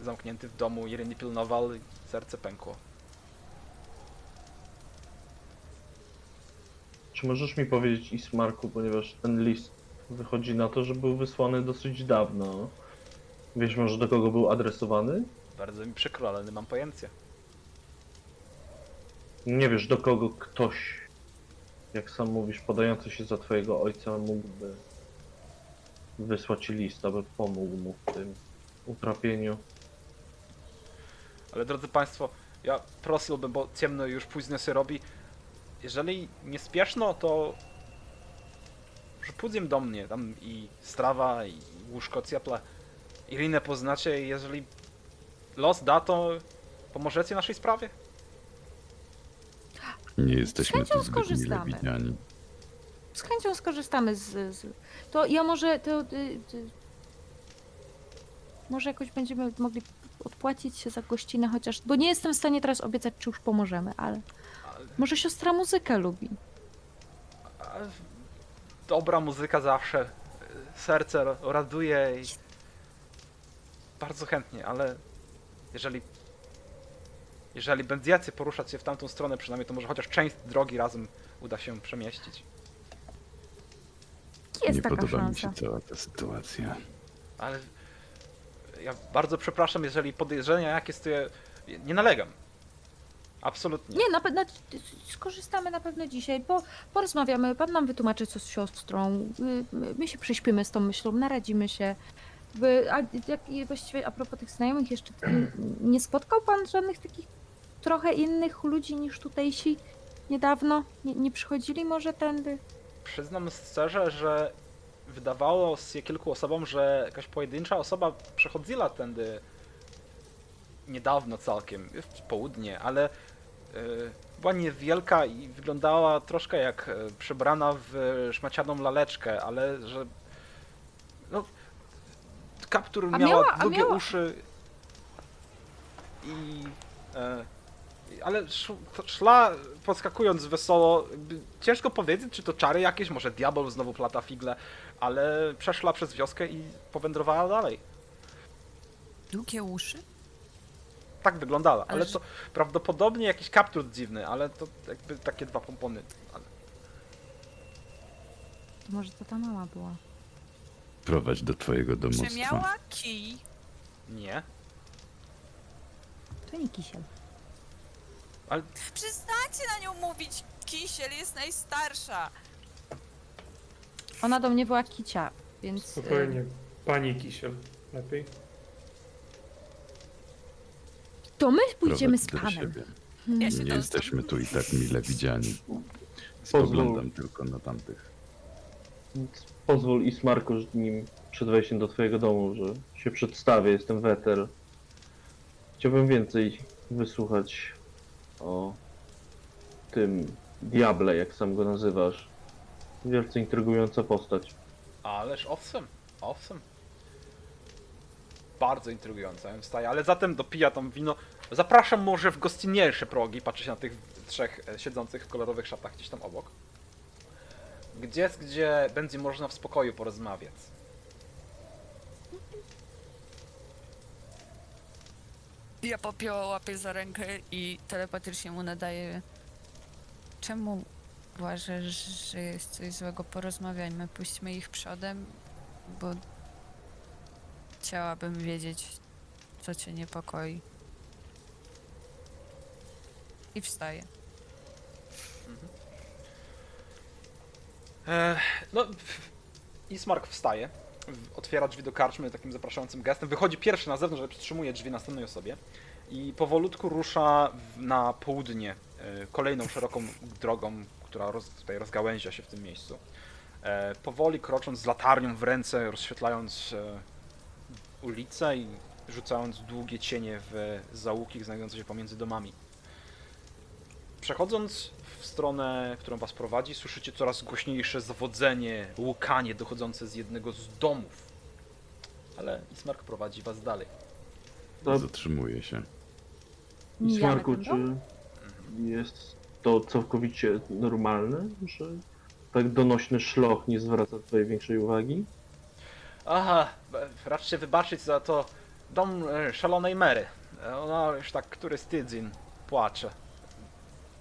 Speaker 1: zamknięty w domu, jeden nie pilnował i serce pękło.
Speaker 6: czy możesz mi powiedzieć Ismarku, ponieważ ten list wychodzi na to, że był wysłany dosyć dawno. Wiesz może do kogo był adresowany?
Speaker 1: Bardzo mi przykro, ale nie mam pojęcia.
Speaker 6: Nie wiesz do kogo ktoś, jak sam mówisz, podający się za twojego ojca mógłby wysłać list, aby pomógł mu w tym. utrapieniu.
Speaker 1: Ale drodzy Państwo, ja prosiłbym, bo ciemno już późno się robi. Jeżeli nie spieszno, to że pójdziemy do mnie, tam i strawa, i łóżko cieple. Irinę poznacie i jeżeli los da, to pomożecie naszej sprawie?
Speaker 5: Nie jesteśmy
Speaker 3: chęcią
Speaker 5: tu zbyt mile
Speaker 3: skorzystamy.
Speaker 5: widziani.
Speaker 3: Z chęcią skorzystamy z... z... To ja może... To, y, y, może jakoś będziemy mogli odpłacić się za gościnę chociaż... Bo nie jestem w stanie teraz obiecać, czy już pomożemy, ale...
Speaker 1: Ale,
Speaker 3: Może siostra muzykę lubi.
Speaker 1: dobra muzyka zawsze serce raduje i bardzo chętnie, ale jeżeli jeżeli będziecie poruszać się w tamtą stronę przynajmniej, to może chociaż część drogi razem uda się przemieścić.
Speaker 3: Jest
Speaker 5: nie
Speaker 3: taka
Speaker 5: podoba mi
Speaker 3: szansa.
Speaker 5: się cała ta sytuacja.
Speaker 1: Ale ja bardzo przepraszam, jeżeli podejrzenia jakieś to ja nie nalegam. Absolutnie.
Speaker 3: Nie, na pewno skorzystamy na pewno dzisiaj, bo porozmawiamy, pan nam wytłumaczy co z siostrą, y, my się prześpimy z tą myślą, naradzimy się. By, a jak, właściwie a propos tych znajomych jeszcze, y, (clears throat) nie spotkał pan żadnych takich trochę innych ludzi niż tutejsi niedawno? Nie, nie przychodzili może tędy?
Speaker 1: Przyznam szczerze, że wydawało się kilku osobom, że jakaś pojedyncza osoba przechodziła tędy niedawno całkiem, w południe, ale y, była niewielka i wyglądała troszkę jak e, przebrana w szmacianą laleczkę, ale że no kaptur miała,
Speaker 3: miała- a
Speaker 1: długie
Speaker 3: miała-
Speaker 1: uszy i e, ale sz- to szła podskakując wesoło. Jakby Ciężko powiedzieć, czy to czary jakieś, może diabeł znowu plata figle, ale przeszła przez wioskę i powędrowała dalej.
Speaker 2: Długie uszy?
Speaker 1: Tak wyglądała, ale
Speaker 2: Ale
Speaker 1: to prawdopodobnie jakiś kaptur dziwny, ale to jakby takie dwa pompony. Ale
Speaker 3: To może to ta mama była.
Speaker 5: Prowadź do twojego
Speaker 2: Czy
Speaker 5: domostwa.
Speaker 2: miała kij?
Speaker 1: nie.
Speaker 3: To nie kisiel.
Speaker 2: Przestańcie na nią mówić! Kisiel jest najstarsza!
Speaker 3: Ona do mnie była kicia, więc... y,
Speaker 4: Spokojnie. Pani Kisiel. Lepiej?
Speaker 3: To my pójdziemy z
Speaker 5: Prowadź do
Speaker 3: panem.
Speaker 5: siebie.
Speaker 2: Ja się
Speaker 5: Nie
Speaker 2: tam
Speaker 5: jesteśmy tu i tak mile widziani.
Speaker 6: Pozwól.
Speaker 5: Spoglądam tylko na tamtych.
Speaker 6: Pozwól Ismarku, nim przed wejściem do twojego domu, że się przedstawię, jestem Weter. Chciałbym więcej wysłuchać o tym diable, jak sam go nazywasz. Wielce intrygująca postać.
Speaker 1: Ależ owszem, owszem. Bardzo intrygujące, wstaje, ale zatem dopija tam wino. Zapraszam może w gościnniejsze progi, patrzy się na tych trzech e, siedzących w kolorowych szatach gdzieś tam obok. Gdzie gdzie będzie można w spokoju porozmawiać.
Speaker 2: Ja popięła łapię za rękę i telepatycznie mu nadaję. Czemu uważasz, że jest coś złego? Porozmawiajmy, puśćmy ich przodem, bo chciałabym wiedzieć, co cię niepokoi. I wstaję.
Speaker 1: No, Ismark wstaje, otwiera drzwi do karczmy takim zapraszającym gestem, wychodzi pierwszy na zewnątrz, ale przytrzymuje drzwi następnej osobie i powolutku rusza na południe e, kolejną szeroką drogą, która roz, tutaj rozgałęzia się w tym miejscu. E, powoli krocząc z latarnią w ręce, rozświetlając e, ulicę i rzucając długie cienie w załuki znajdujące się pomiędzy domami. Przechodząc w stronę, którą was prowadzi, słyszycie coraz głośniejsze zawodzenie, łukanie dochodzące z jednego z domów. Ale Ismark prowadzi was dalej.
Speaker 6: To-
Speaker 5: Zatrzymuje się.
Speaker 6: Ismarku, czy jest to całkowicie normalne, że tak donośny szloch nie zwraca twojej większej uwagi?
Speaker 1: Aha, raczcie wybaczyć za to dom e, szalonej Mary. Ona już tak któryś tydzień płacze.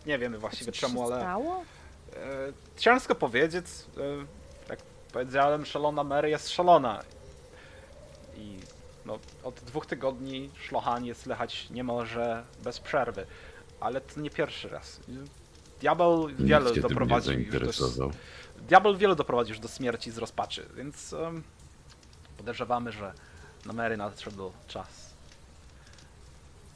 Speaker 1: Nie wiemy właściwie czemu, ale
Speaker 3: stało?
Speaker 1: e, ciężko powiedzieć. E, jak powiedziałem, szalona Mary jest szalona. I no, od dwóch tygodni szlochanie słychać niemalże bez przerwy. Ale to nie pierwszy raz. Diabeł wiele
Speaker 5: Nikt się tym nie
Speaker 1: doprowadził już do. Diabeł wiele doprowadzi już do śmierci z rozpaczy, więc em, podejrzewamy, że Na Mary nadszedł czas.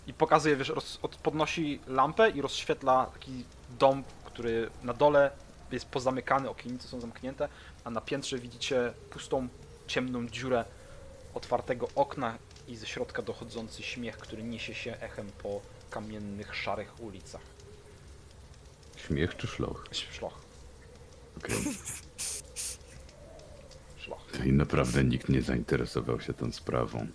Speaker 1: I pokazuje, wiesz, roz, od, podnosi lampę i rozświetla taki dom, który na dole jest pozamykany, okiennice są zamknięte, a na piętrze widzicie pustą, ciemną dziurę otwartego okna i ze środka dochodzący śmiech, który niesie się echem po kamiennych, szarych ulicach.
Speaker 5: Śmiech czy szloch?
Speaker 1: Szloch,
Speaker 5: Okej. (laughs)
Speaker 1: szloch.
Speaker 5: I naprawdę nikt nie zainteresował się tą sprawą.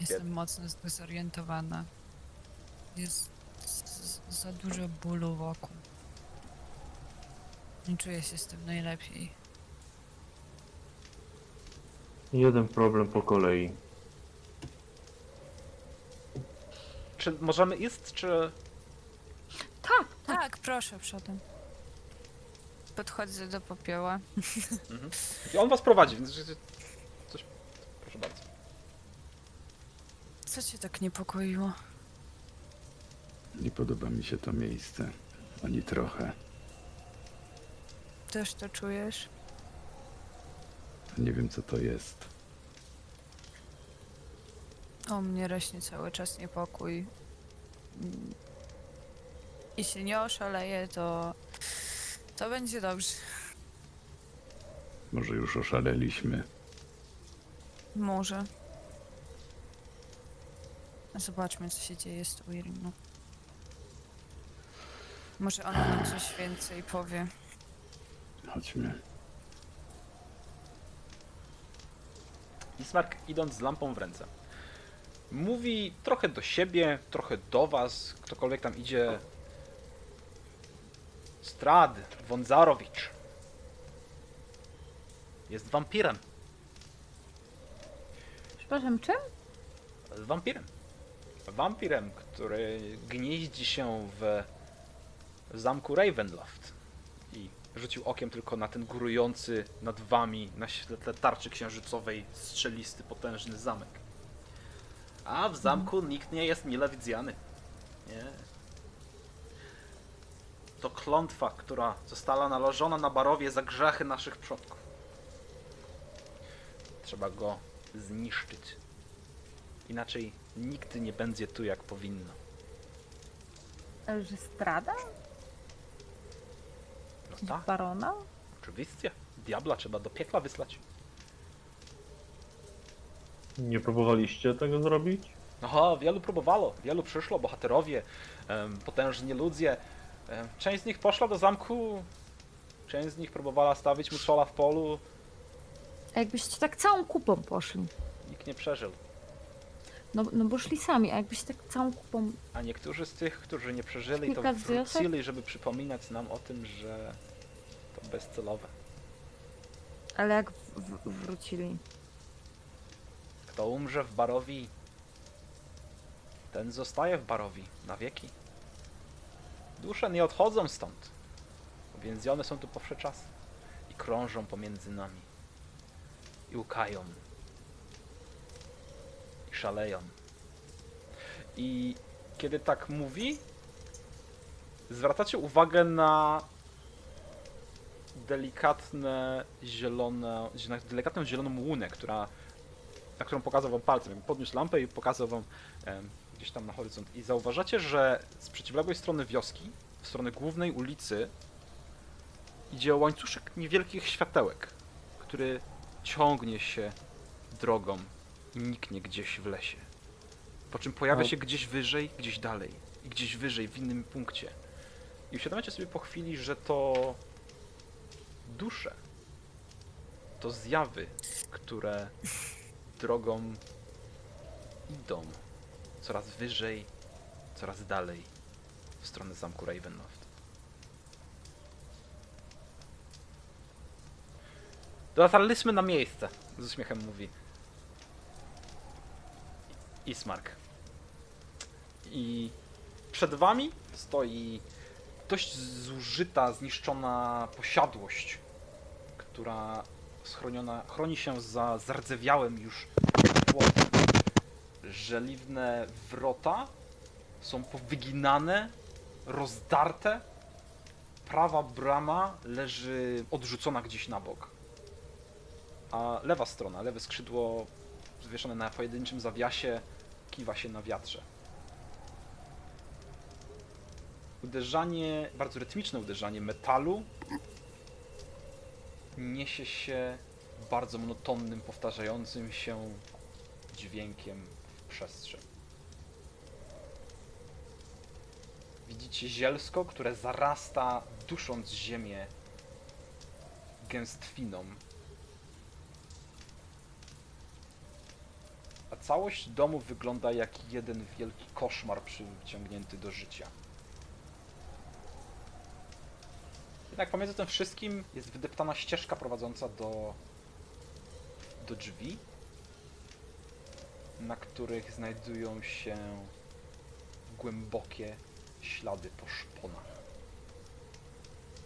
Speaker 2: Jestem mocno zdezorientowana. Jest z- za dużo bólu wokół. Nie czuję się z tym najlepiej.
Speaker 6: Jeden problem po kolei.
Speaker 1: Czy możemy iść, czy...
Speaker 3: Tak, tak.
Speaker 2: Tak, proszę, przodem. Podchodzę do popioła.
Speaker 1: Mhm. I on was prowadzi, więc coś... Proszę bardzo.
Speaker 2: Co cię tak niepokoiło?
Speaker 5: Nie podoba mi się to miejsce. Ani trochę.
Speaker 2: Też to czujesz?
Speaker 5: Nie wiem co to jest.
Speaker 2: O mnie rośnie cały czas niepokój. Mm. Jeśli nie oszaleję, to... To będzie dobrze.
Speaker 5: Może już oszaleliśmy.
Speaker 2: Może. Zobaczmy, co się dzieje z tą Iriną. Może ona nam coś więcej powie.
Speaker 5: Chodźmy.
Speaker 1: Bismarck idąc z lampą w ręce. Mówi trochę do siebie, trochę do was, ktokolwiek tam idzie. Strad, Wądzarowicz. Jest wampirem.
Speaker 3: Przepraszam, czym?
Speaker 1: Wampirem. Wampirem, który gnieździ się w zamku Ravenloft. I rzucił okiem tylko na ten górujący nad wami na tle tarczy księżycowej strzelisty, potężny zamek. A w zamku nikt nie jest mile widziany. Nie. To klątwa, która została nalożona na barowie za grzechy naszych przodków. Trzeba go zniszczyć. Inaczej nigdy nie będzie tu jak powinno.
Speaker 3: Strada?
Speaker 1: No tak,
Speaker 3: Barona?
Speaker 1: oczywiście. Diabla trzeba do piekla wysłać.
Speaker 6: Nie próbowaliście tego zrobić?
Speaker 1: Aha, wielu próbowało, wielu przyszło, bohaterowie, em, potężni ludzie. Em, część z nich poszła do zamku, część z nich próbowała stawić mu czoła w polu,
Speaker 3: A jakbyście tak całą kupą poszli?
Speaker 1: nikt nie przeżył.
Speaker 3: No, no bo szli sami, a jakbyście tak całą kupą...
Speaker 1: A niektórzy z tych, którzy nie przeżyli, to
Speaker 3: Kilka
Speaker 1: wrócili, żeby przypominać nam o tym, że to bezcelowe.
Speaker 3: Ale jak w, w, wrócili?
Speaker 1: Kto umrze w Barowi, ten zostaje w Barowi na wieki. Dusze nie odchodzą stąd. Uwięzione są tu po wsze czasy i krążą pomiędzy nami. I łkają. Szaleją. I kiedy tak mówi, zwracacie uwagę na delikatne zielone, na delikatną zieloną łunę, która na którą pokazał wam palcem. Podniósł lampę i pokazał wam em, gdzieś tam na horyzont. I zauważacie, że z przeciwległej strony wioski, w stronę głównej ulicy, idzie łańcuszek niewielkich światełek, który ciągnie się drogą niknie gdzieś w lesie. Po czym pojawia
Speaker 6: O.
Speaker 1: się gdzieś wyżej, gdzieś dalej i gdzieś wyżej, w innym punkcie. I uświadamiacie sobie po chwili, że to dusze, to zjawy, które drogą idą coraz wyżej, coraz dalej w stronę zamku Ravenloft. Dotarliśmy na miejsce, z uśmiechem mówi Ismark. I przed wami stoi dość zużyta, zniszczona posiadłość, która schroniona, chroni się za zardzewiałym już płotem. Żeliwne wrota są powyginane, rozdarte. Prawa brama leży odrzucona gdzieś na bok. a lewa strona, lewe skrzydło zwieszone na pojedynczym zawiasie kiwa się na wiatrze. Uderzanie, bardzo rytmiczne uderzanie metalu niesie się bardzo monotonnym, powtarzającym się dźwiękiem w przestrzeń. Widzicie zielsko, które zarasta, dusząc ziemię gęstwiną. Całość domu wygląda jak jeden wielki koszmar przyciągnięty do życia. Jednak pomiędzy tym wszystkim jest wydeptana ścieżka prowadząca do, do drzwi, na których znajdują się głębokie ślady po szponach.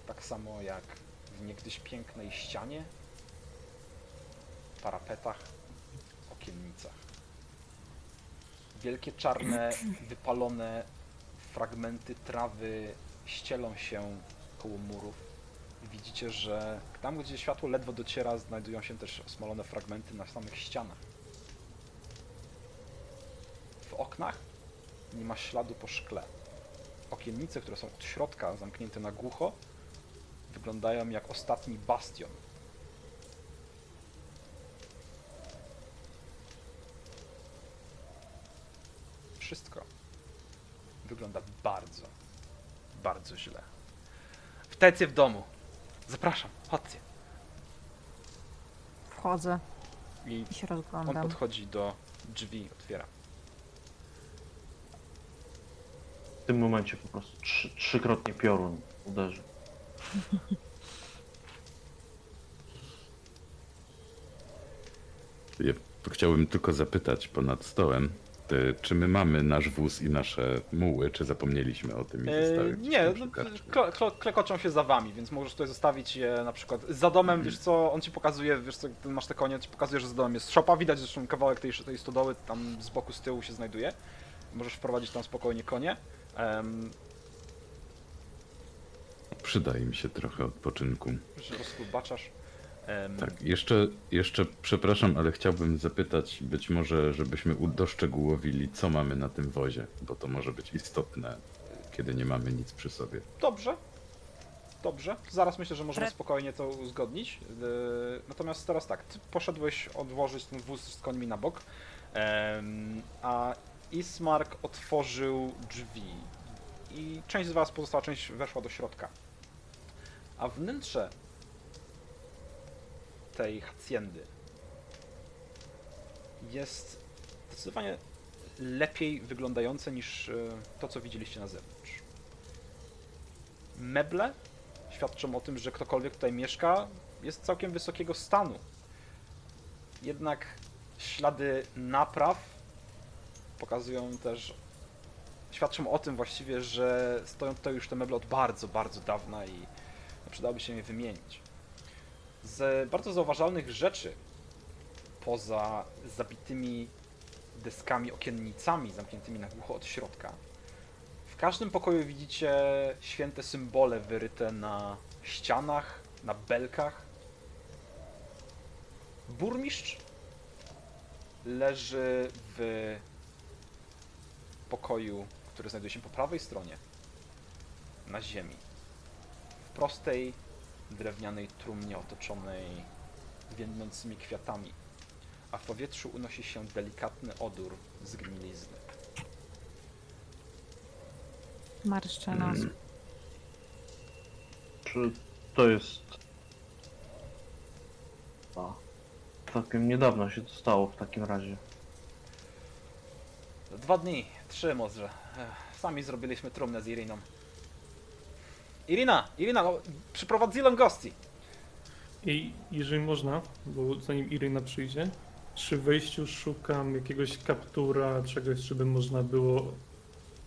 Speaker 1: Tak samo jak w niegdyś pięknej ścianie, parapetach, okiennicach. Wielkie czarne, wypalone fragmenty trawy ścielą się koło murów. Widzicie, że tam, gdzie światło ledwo dociera, znajdują się też osmolone fragmenty na samych ścianach. W oknach nie ma śladu po szkle. Okiennice, które są od środka zamknięte na głucho, wyglądają jak ostatni bastion. Wszystko wygląda bardzo, bardzo źle. Wtajcie w domu. Zapraszam, chodźcie.
Speaker 3: Wchodzę
Speaker 1: I
Speaker 3: i się
Speaker 1: on
Speaker 3: rozglądam.
Speaker 1: podchodzi do drzwi, otwiera.
Speaker 6: W tym momencie po prostu trzy, trzykrotnie piorun uderzy.
Speaker 5: Ja chciałbym tylko zapytać ponad stołem, czy my mamy nasz wóz i nasze muły, czy zapomnieliśmy o tym i
Speaker 1: Eee, nie, no, kle, kle, klekoczą się za wami, więc możesz tutaj zostawić je na przykład za domem, wiesz co, on ci pokazuje, wiesz co, masz te konie, on ci pokazuje, że za domem jest szopa, widać zresztą kawałek tej, tej stodoły tam z boku, z tyłu się znajduje. Możesz wprowadzić tam spokojnie konie. Em,
Speaker 5: Przydaje mi się trochę odpoczynku.
Speaker 1: że rozkubaczasz.
Speaker 5: Tak, jeszcze, jeszcze przepraszam, ale chciałbym zapytać, być może, żebyśmy udoszczegółowili, co mamy na tym wozie, bo to może być istotne, kiedy nie mamy nic przy sobie.
Speaker 1: Dobrze. Dobrze. Zaraz myślę, że możemy spokojnie to uzgodnić. Yy, Natomiast teraz tak, ty poszedłeś odłożyć ten wóz z końmi na bok, a Ismark otworzył drzwi i część z was, pozostała część weszła do środka. A wnętrze tej haciendy jest zdecydowanie lepiej wyglądające niż e, to, co widzieliście na zewnątrz meble świadczą o tym, że ktokolwiek tutaj mieszka jest całkiem wysokiego stanu. Jednak ślady napraw pokazują też, świadczą o tym właściwie, że stoją tutaj już te meble od bardzo, bardzo dawna i no, przydałoby się je wymienić. Z bardzo zauważalnych rzeczy, poza zabitymi deskami, okiennicami zamkniętymi na głucho od środka, w każdym pokoju widzicie święte symbole wyryte na ścianach, na belkach. Burmistrz leży w pokoju, który znajduje się po prawej stronie, na ziemi. W prostej, drewnianej trumnie otoczonej więdnącymi kwiatami, a w powietrzu unosi się delikatny odór zgnilizny.
Speaker 3: Marszczę nos.
Speaker 5: Mm.
Speaker 6: Czy to jest... A, całkiem niedawno się to stało w takim razie.
Speaker 1: Dwa dni, trzy może. Ech, Sami zrobiliśmy trumnę z Iriną. Irina, Irina, no, przyprowadziłem gości.
Speaker 4: I jeżeli można, bo zanim Iryna przyjdzie, przy wejściu szukam jakiegoś kaptura, czegoś, żeby można było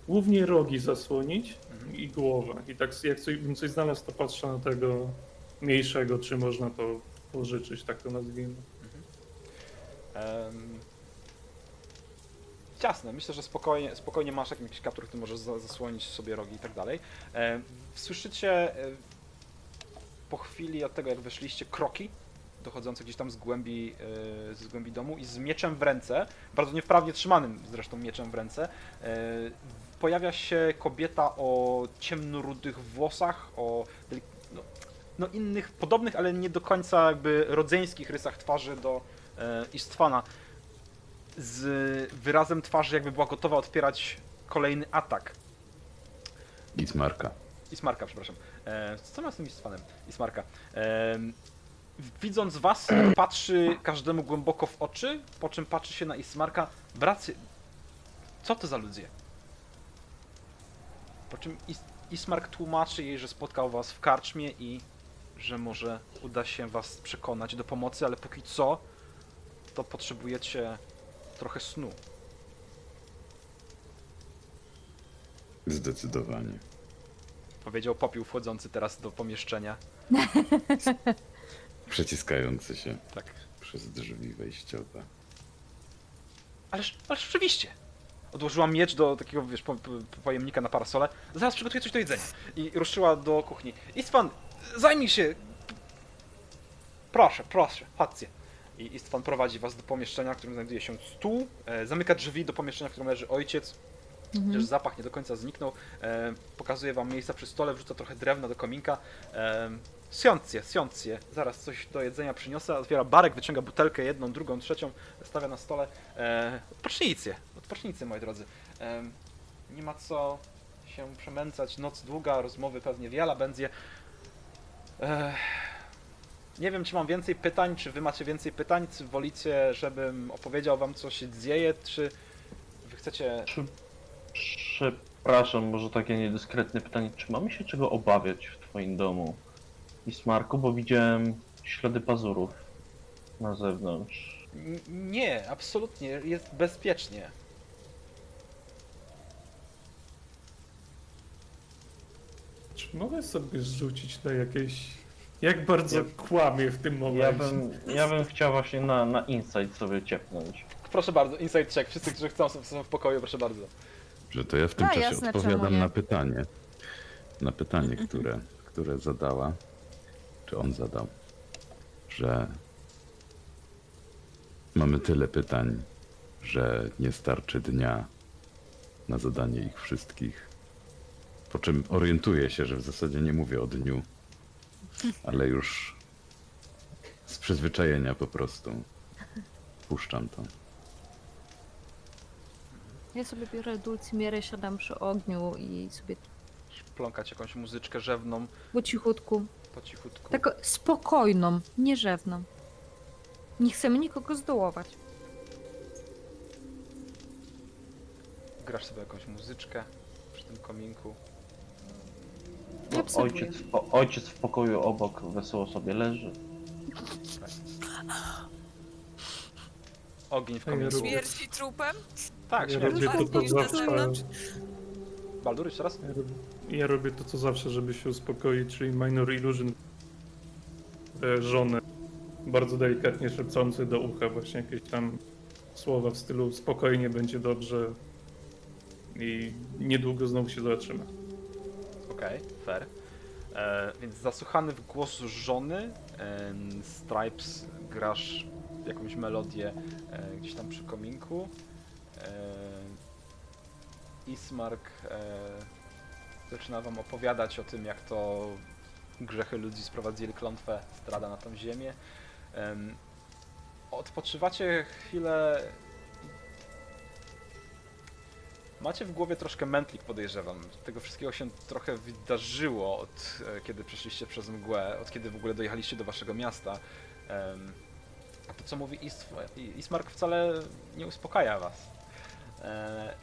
Speaker 4: głównie rogi zasłonić
Speaker 1: Mhm.
Speaker 4: i głowę. I tak jak coś, bym coś znalazł, to patrzę na tego mniejszego, czy można to pożyczyć, tak to nazwijmy.
Speaker 1: Um, ciasne, myślę, że spokojnie, spokojnie masz jakiś kaptur, który możesz za- zasłonić sobie rogi i tak dalej. Em, słyszycie e, po chwili od tego, jak weszliście, kroki dochodzące gdzieś tam z głębi, e, z głębi domu i z mieczem w ręce, bardzo niewprawnie trzymanym zresztą mieczem w ręce, e, pojawia się kobieta o ciemnorudych włosach, o no, no innych, podobnych, ale nie do końca jakby rodzeńskich rysach twarzy do e, Istwana. Z wyrazem twarzy jakby była gotowa odpierać kolejny atak.
Speaker 5: Ismarka.
Speaker 1: Ismarka, przepraszam. E, co ma z tym Istwanem? Ismarka. E, widząc was, (clears throat) patrzy każdemu głęboko w oczy, po czym patrzy się na Ismarka. Wracy... Co to za ludzie? Po czym Is Ismark tłumaczy jej, że spotkał was w karczmie i że może uda się was przekonać do pomocy, ale póki co to potrzebujecie trochę snu.
Speaker 5: Zdecydowanie.
Speaker 1: Powiedział popiół wchodzący teraz do pomieszczenia. (laughs)
Speaker 5: Przeciskający się
Speaker 1: Tak.
Speaker 5: przez drzwi wejściowe.
Speaker 1: Ależ, ależ rzeczywiście. Odłożyła miecz do takiego, wiesz, po, po, pojemnika na parasole. Zaraz przygotuję coś do jedzenia. I ruszyła do kuchni. Istvan, zajmij się. Proszę, proszę, chodźcie. I Istvan prowadzi was do pomieszczenia, w którym znajduje się stół. E, zamyka drzwi do pomieszczenia, w którym leży ojciec. Chociaż zapach nie do końca zniknął. E, pokazuje wam miejsca przy stole, wrzuca trochę drewna do kominka. E, siądźcie. Zaraz coś do jedzenia przyniosę. Otwiera barek, wyciąga butelkę, jedną, drugą, trzecią, stawia na stole. E, odpocznijcie, odpocznijcie, moi drodzy. E, nie ma co się przemęcać. Noc długa, rozmowy pewnie wiele będzie. E, nie wiem, czy mam więcej pytań, czy wy macie więcej pytań, czy wolicie, żebym opowiedział wam, co się dzieje, czy wy chcecie...
Speaker 6: Czy, przepraszam, może takie niedyskretne pytanie. Czy mamy się czego obawiać w twoim domu? Ismarku, bo widziałem ślady pazurów na zewnątrz.
Speaker 1: N- Nie, absolutnie, jest bezpiecznie.
Speaker 4: Czy mogę sobie rzucić na jakieś... Jak bardzo
Speaker 6: Ja-
Speaker 4: kłamie w tym momencie?
Speaker 6: Ja bym, ja bym chciał właśnie na, na insight sobie ciepnąć.
Speaker 1: Proszę bardzo, inside check. Wszyscy, którzy chcą, są- są w pokoju, proszę bardzo.
Speaker 5: Że to ja w tym
Speaker 3: A,
Speaker 5: czasie
Speaker 3: jasne, czemu
Speaker 5: odpowiadam
Speaker 3: nie?
Speaker 5: na pytanie. Na pytanie, które, które zadała, czy on zadał, że mamy tyle pytań, że nie starczy dnia na zadanie ich wszystkich. Po czym orientuję się, że w zasadzie nie mówię o dniu, ale już z przyzwyczajenia po prostu puszczam to.
Speaker 3: Ja sobie biorę dulcimierę, siadam przy ogniu i sobie
Speaker 1: Pląkać jakąś muzyczkę rzewną,
Speaker 3: po cichutku,
Speaker 1: po cichutku.
Speaker 3: taką spokojną, nie rzewną. Nie chcemy nikogo zdołować.
Speaker 1: Grasz sobie jakąś muzyczkę przy tym kominku.
Speaker 3: Ja obserwuję.
Speaker 6: Ojciec, w po- ojciec w pokoju obok wesoło sobie leży.
Speaker 1: Ogień w
Speaker 4: ja
Speaker 1: kominku.
Speaker 4: robię-
Speaker 2: Śmierci trupem?
Speaker 1: Tak,
Speaker 4: Ja
Speaker 1: śmierć.
Speaker 4: robię to, co zawsze...
Speaker 2: zewnątrz.
Speaker 1: Baldur, jeszcze raz?
Speaker 4: Ja robię, ja robię to, co zawsze, żeby się uspokoić, czyli Minor Illusion e, żonę. Bardzo delikatnie szepcący do ucha właśnie jakieś tam słowa w stylu spokojnie, będzie dobrze i niedługo znowu się zobaczymy.
Speaker 1: Okej, fair. E, więc zasłuchany w głos żony, em, Stripes, grasz jakąś melodię e, gdzieś tam przy kominku. E, Ismark e, zaczyna wam opowiadać o tym, jak to grzechy ludzi sprowadzili klątwę strada na tą ziemię. Em, odpoczywacie chwilę Macie w głowie troszkę mętlik, podejrzewam. Tego wszystkiego się trochę wydarzyło od e, kiedy przeszliście przez mgłę, od kiedy w ogóle dojechaliście do waszego miasta. A to, co mówi Ist Ismark, wcale nie uspokaja was. E,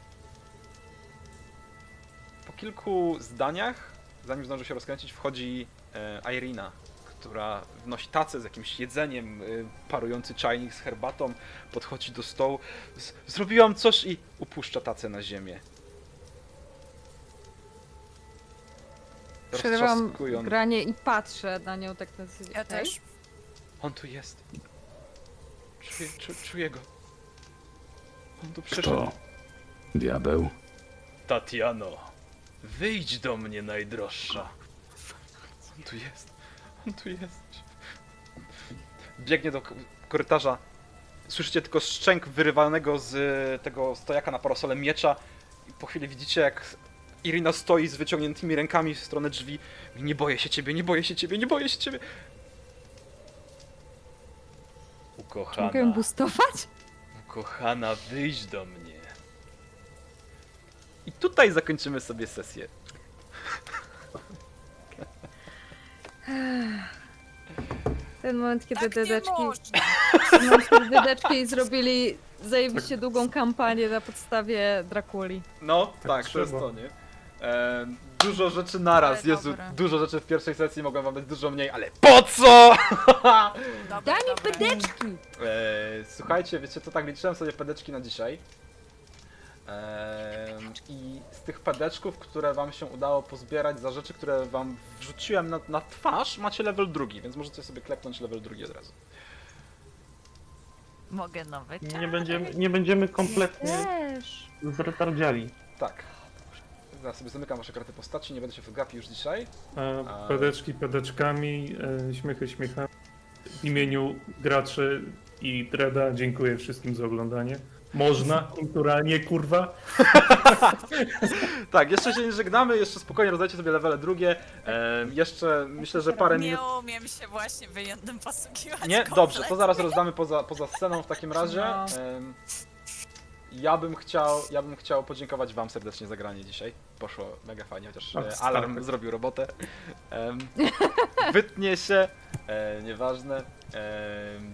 Speaker 1: Po kilku zdaniach, zanim zdąży się rozkręcić, wchodzi e, Irina, która wnosi tacę z jakimś jedzeniem, y, parujący czajnik z herbatą, podchodzi do stołu. Zrobiłam coś i upuszcza tacę na ziemię.
Speaker 3: Przerywam
Speaker 1: Roztrzaskując.
Speaker 3: granie i patrzę na nią tak na
Speaker 2: Ja też.
Speaker 1: On tu jest. Czuję, czu, czuję go. On tu przyszedł.
Speaker 5: Kto? Diabeł?
Speaker 1: Tatiano, wyjdź do mnie, najdroższa. On tu jest. On (laughs) tu jest. biegnie do korytarza. Słyszycie tylko szczęk wyrywanego z tego stojaka na parasole miecza i po chwili widzicie jak Irina stoi z wyciągniętymi rękami w stronę drzwi. Nie boję się ciebie, nie boję się ciebie, nie boję się ciebie. Ukochana,
Speaker 3: Mogę ją boostować?
Speaker 1: ukochana, wyjdź do mnie. I tutaj zakończymy sobie sesję.
Speaker 3: Ten moment, kiedy
Speaker 2: Tak nie
Speaker 3: dedeczki,
Speaker 2: można. (laughs)
Speaker 3: ten moment, kiedy dedeczki zrobili zajebiście długą kampanię na podstawie Drakuli.
Speaker 1: No,
Speaker 4: Tak
Speaker 1: tak, to jest to, nie? Em, dużo rzeczy naraz,
Speaker 2: Ale
Speaker 1: Jezu,
Speaker 2: dobre.
Speaker 1: dużo rzeczy w pierwszej sesji mogłem wam dać dużo mniej, ale po co?
Speaker 2: Dobra,
Speaker 3: Daj mi
Speaker 2: dobra.
Speaker 3: pedeczki!
Speaker 1: E, słuchajcie, wiecie co, tak liczyłem sobie pedeczki na dzisiaj. I z tych pedeczków, które wam się udało pozbierać za rzeczy, które wam wrzuciłem na, na twarz, macie level drugi, więc możecie sobie klepnąć level drugi od razu.
Speaker 2: Mogę nowy.
Speaker 6: Nie będziemy, nie będziemy kompletnie
Speaker 3: Też.
Speaker 6: zretardziali.
Speaker 1: Tak. Zaraz sobie zamykam wasze karty postaci, nie będę się gapił już dzisiaj.
Speaker 4: A pedeczki pedeczkami, e, śmiechy śmiechami. W imieniu graczy i Dreda dziękuję wszystkim za oglądanie. Można, kulturalnie, kurwa. (laughs)
Speaker 1: Tak, jeszcze się nie żegnamy, jeszcze spokojnie rozdajcie sobie levele drugie. Em, jeszcze myślę, że parę minut.
Speaker 2: Nie umiem się właśnie wyjątkiem posługiwać.
Speaker 1: Nie, dobrze, to zaraz rozdamy poza, poza sceną w takim razie.
Speaker 3: No.
Speaker 1: Ja bym chciał, ja bym chciał podziękować wam serdecznie za granie dzisiaj. Poszło mega fajnie, chociaż e, alarm
Speaker 4: stary.
Speaker 1: zrobił robotę. Em, (laughs) wytnie się, e, nieważne. Em,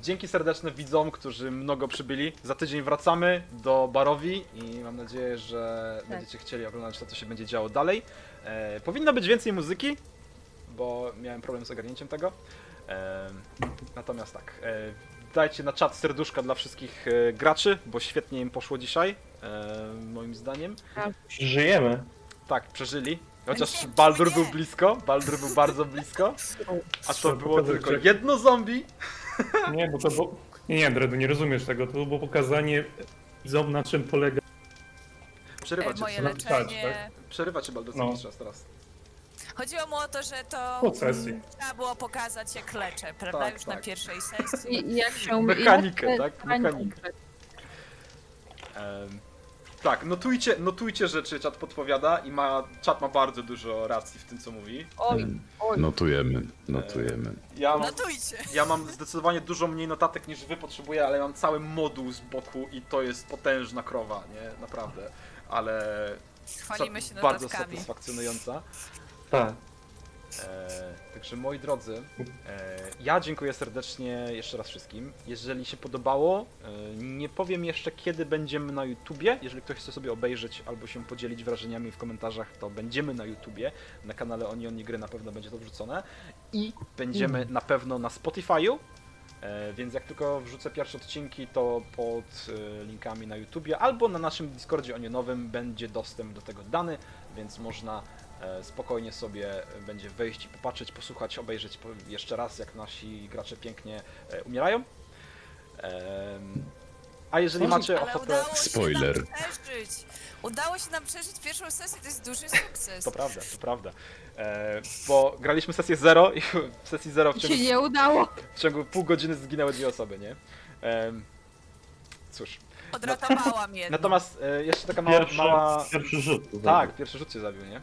Speaker 1: dzięki serdeczne widzom, którzy mnogo przybyli. Za tydzień wracamy do Barowi i mam nadzieję, że
Speaker 3: Tak.
Speaker 1: będziecie chcieli oglądać to, co się będzie działo dalej. E, powinno być więcej muzyki, bo miałem problem z ogarnięciem tego. Em, Natomiast tak, e, dajcie na czat serduszka dla wszystkich e, graczy, bo świetnie im poszło dzisiaj, e, moim zdaniem.
Speaker 6: Żyjemy.
Speaker 1: Tak, przeżyli. Chociaż. Baldur był blisko, Baldur był bardzo blisko, a to było tylko jedno zombie.
Speaker 4: Nie, bo to było... Nie, nie, Dredu, nie rozumiesz tego. To było pokazanie widzom, na czym polega
Speaker 1: Przerywa
Speaker 2: E,
Speaker 1: cię,
Speaker 2: moje
Speaker 4: Napisać,
Speaker 2: leczenie.
Speaker 1: przerywa cię Baldur
Speaker 6: No.
Speaker 1: no. czas teraz.
Speaker 2: Chodziło mu o to, że to
Speaker 4: Po sesji.
Speaker 2: trzeba było pokazać jak leczę, prawda?
Speaker 1: Tak,
Speaker 2: Już
Speaker 1: tak.
Speaker 2: na pierwszej sesji.
Speaker 3: I, i jak się...
Speaker 1: Mechanikę,
Speaker 3: jak,
Speaker 1: tak? Mechanikę. Em, tak, notujcie, notujcie rzeczy, czat podpowiada i ma, czat ma bardzo dużo racji w tym, co mówi.
Speaker 3: Oj, oj.
Speaker 5: Notujemy, notujemy.
Speaker 1: Ja mam,
Speaker 2: Notujcie.
Speaker 1: Ja mam zdecydowanie dużo mniej notatek niż wy potrzebuję, ale mam cały moduł z boku i to jest potężna krowa, nie? Naprawdę. Ale
Speaker 2: Chwalimy się
Speaker 1: bardzo
Speaker 2: notatkami.
Speaker 1: satysfakcjonująca.
Speaker 6: Tak.
Speaker 1: E, także moi drodzy, e, ja dziękuję serdecznie jeszcze raz wszystkim. Jeżeli się podobało, e, nie powiem jeszcze kiedy będziemy na YouTubie. Jeżeli ktoś chce sobie obejrzeć albo się podzielić wrażeniami w komentarzach, to będziemy na YouTubie. Na kanale Onion Gry na pewno będzie to wrzucone. I będziemy na pewno na Spotify'u. E, Więc jak tylko wrzucę pierwsze odcinki, to pod e, linkami na YouTubie albo na naszym Discordzie onionowym będzie dostęp do tego dany, więc można spokojnie sobie będzie wejść i popatrzeć, posłuchać, obejrzeć jeszcze raz, jak nasi gracze pięknie e, umierają. A jeżeli macie
Speaker 2: Ale
Speaker 1: ochotę...
Speaker 2: udało się
Speaker 5: Spoiler.
Speaker 2: nam przeżyć. Udało się nam przeżyć pierwszą sesję, to jest duży sukces.
Speaker 1: To prawda, to prawda. E, Bo graliśmy sesję 0 i (laughs) w sesji 0 w
Speaker 3: Się
Speaker 1: ciągu,
Speaker 3: nie udało.
Speaker 1: w ciągu pół godziny zginęły dwie osoby, nie? Em, Cóż.
Speaker 2: Odratowałam jedną.
Speaker 1: Natomiast e, jeszcze taka mała,
Speaker 6: Pierwszy,
Speaker 1: mała,
Speaker 6: pierwszy rzut.
Speaker 1: Tak, pierwszy rzut cię zabił, nie?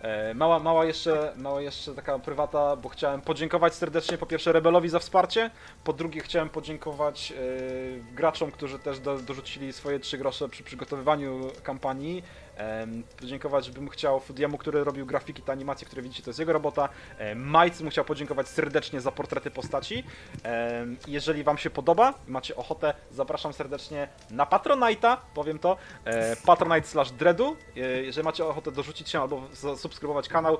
Speaker 1: E, Mała, mała jeszcze, mała jeszcze taka prywata, bo chciałem podziękować serdecznie po pierwsze Rebelowi za wsparcie, po drugie chciałem podziękować e, graczom, którzy też do, dorzucili swoje trzy grosze przy przygotowywaniu kampanii. Podziękować bym chciał Fudiemu, który robił grafiki, te animacje, które widzicie, to jest jego robota. Majc mu chciał podziękować serdecznie za portrety postaci. Jeżeli wam się podoba, macie ochotę, zapraszam serdecznie na Patronite'a, powiem to, e, patronite slash dreadu. E, Jeżeli macie ochotę dorzucić się albo zasubskrybować kanał,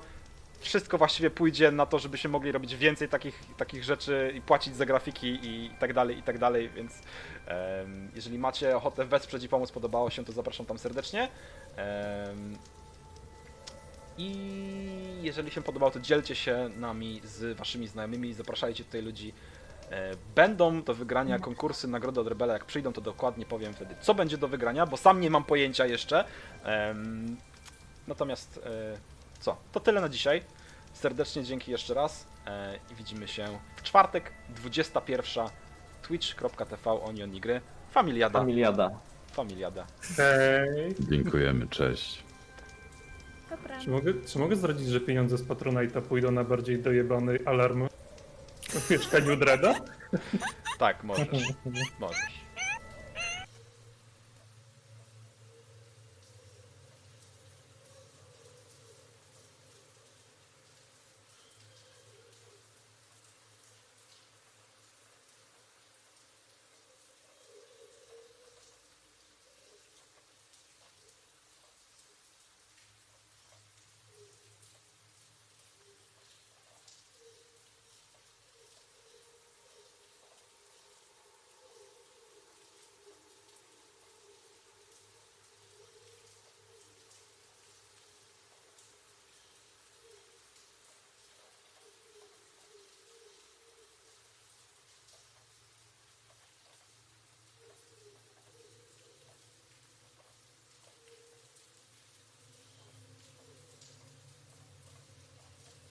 Speaker 1: wszystko właściwie pójdzie na to, żebyśmy mogli robić więcej takich, takich rzeczy i płacić za grafiki i tak dalej, i tak dalej, więc jeżeli macie ochotę wesprzeć i pomóc, podobało się, to zapraszam tam serdecznie. I jeżeli się podobało, to dzielcie się nami z waszymi znajomymi, zapraszajcie tutaj ludzi. E, Będą do wygrania konkursy, nagrody od Rebela. Jak przyjdą, to dokładnie powiem wtedy, co będzie do wygrania, bo sam nie mam pojęcia jeszcze. Natomiast e, co? To tyle na dzisiaj. Serdecznie dzięki jeszcze raz e, i widzimy się w czwartek, 21. twitch.tv onionigry. Familiada.
Speaker 6: Familiada.
Speaker 1: Familiada.
Speaker 4: Hej.
Speaker 5: Dziękujemy, cześć.
Speaker 3: Dobra.
Speaker 4: Czy mogę, czy mogę zdradzić, że pieniądze z Patronite'a pójdą na bardziej dojebany alarm o mieszkaniu Dreda?
Speaker 1: Tak, możesz. Możesz.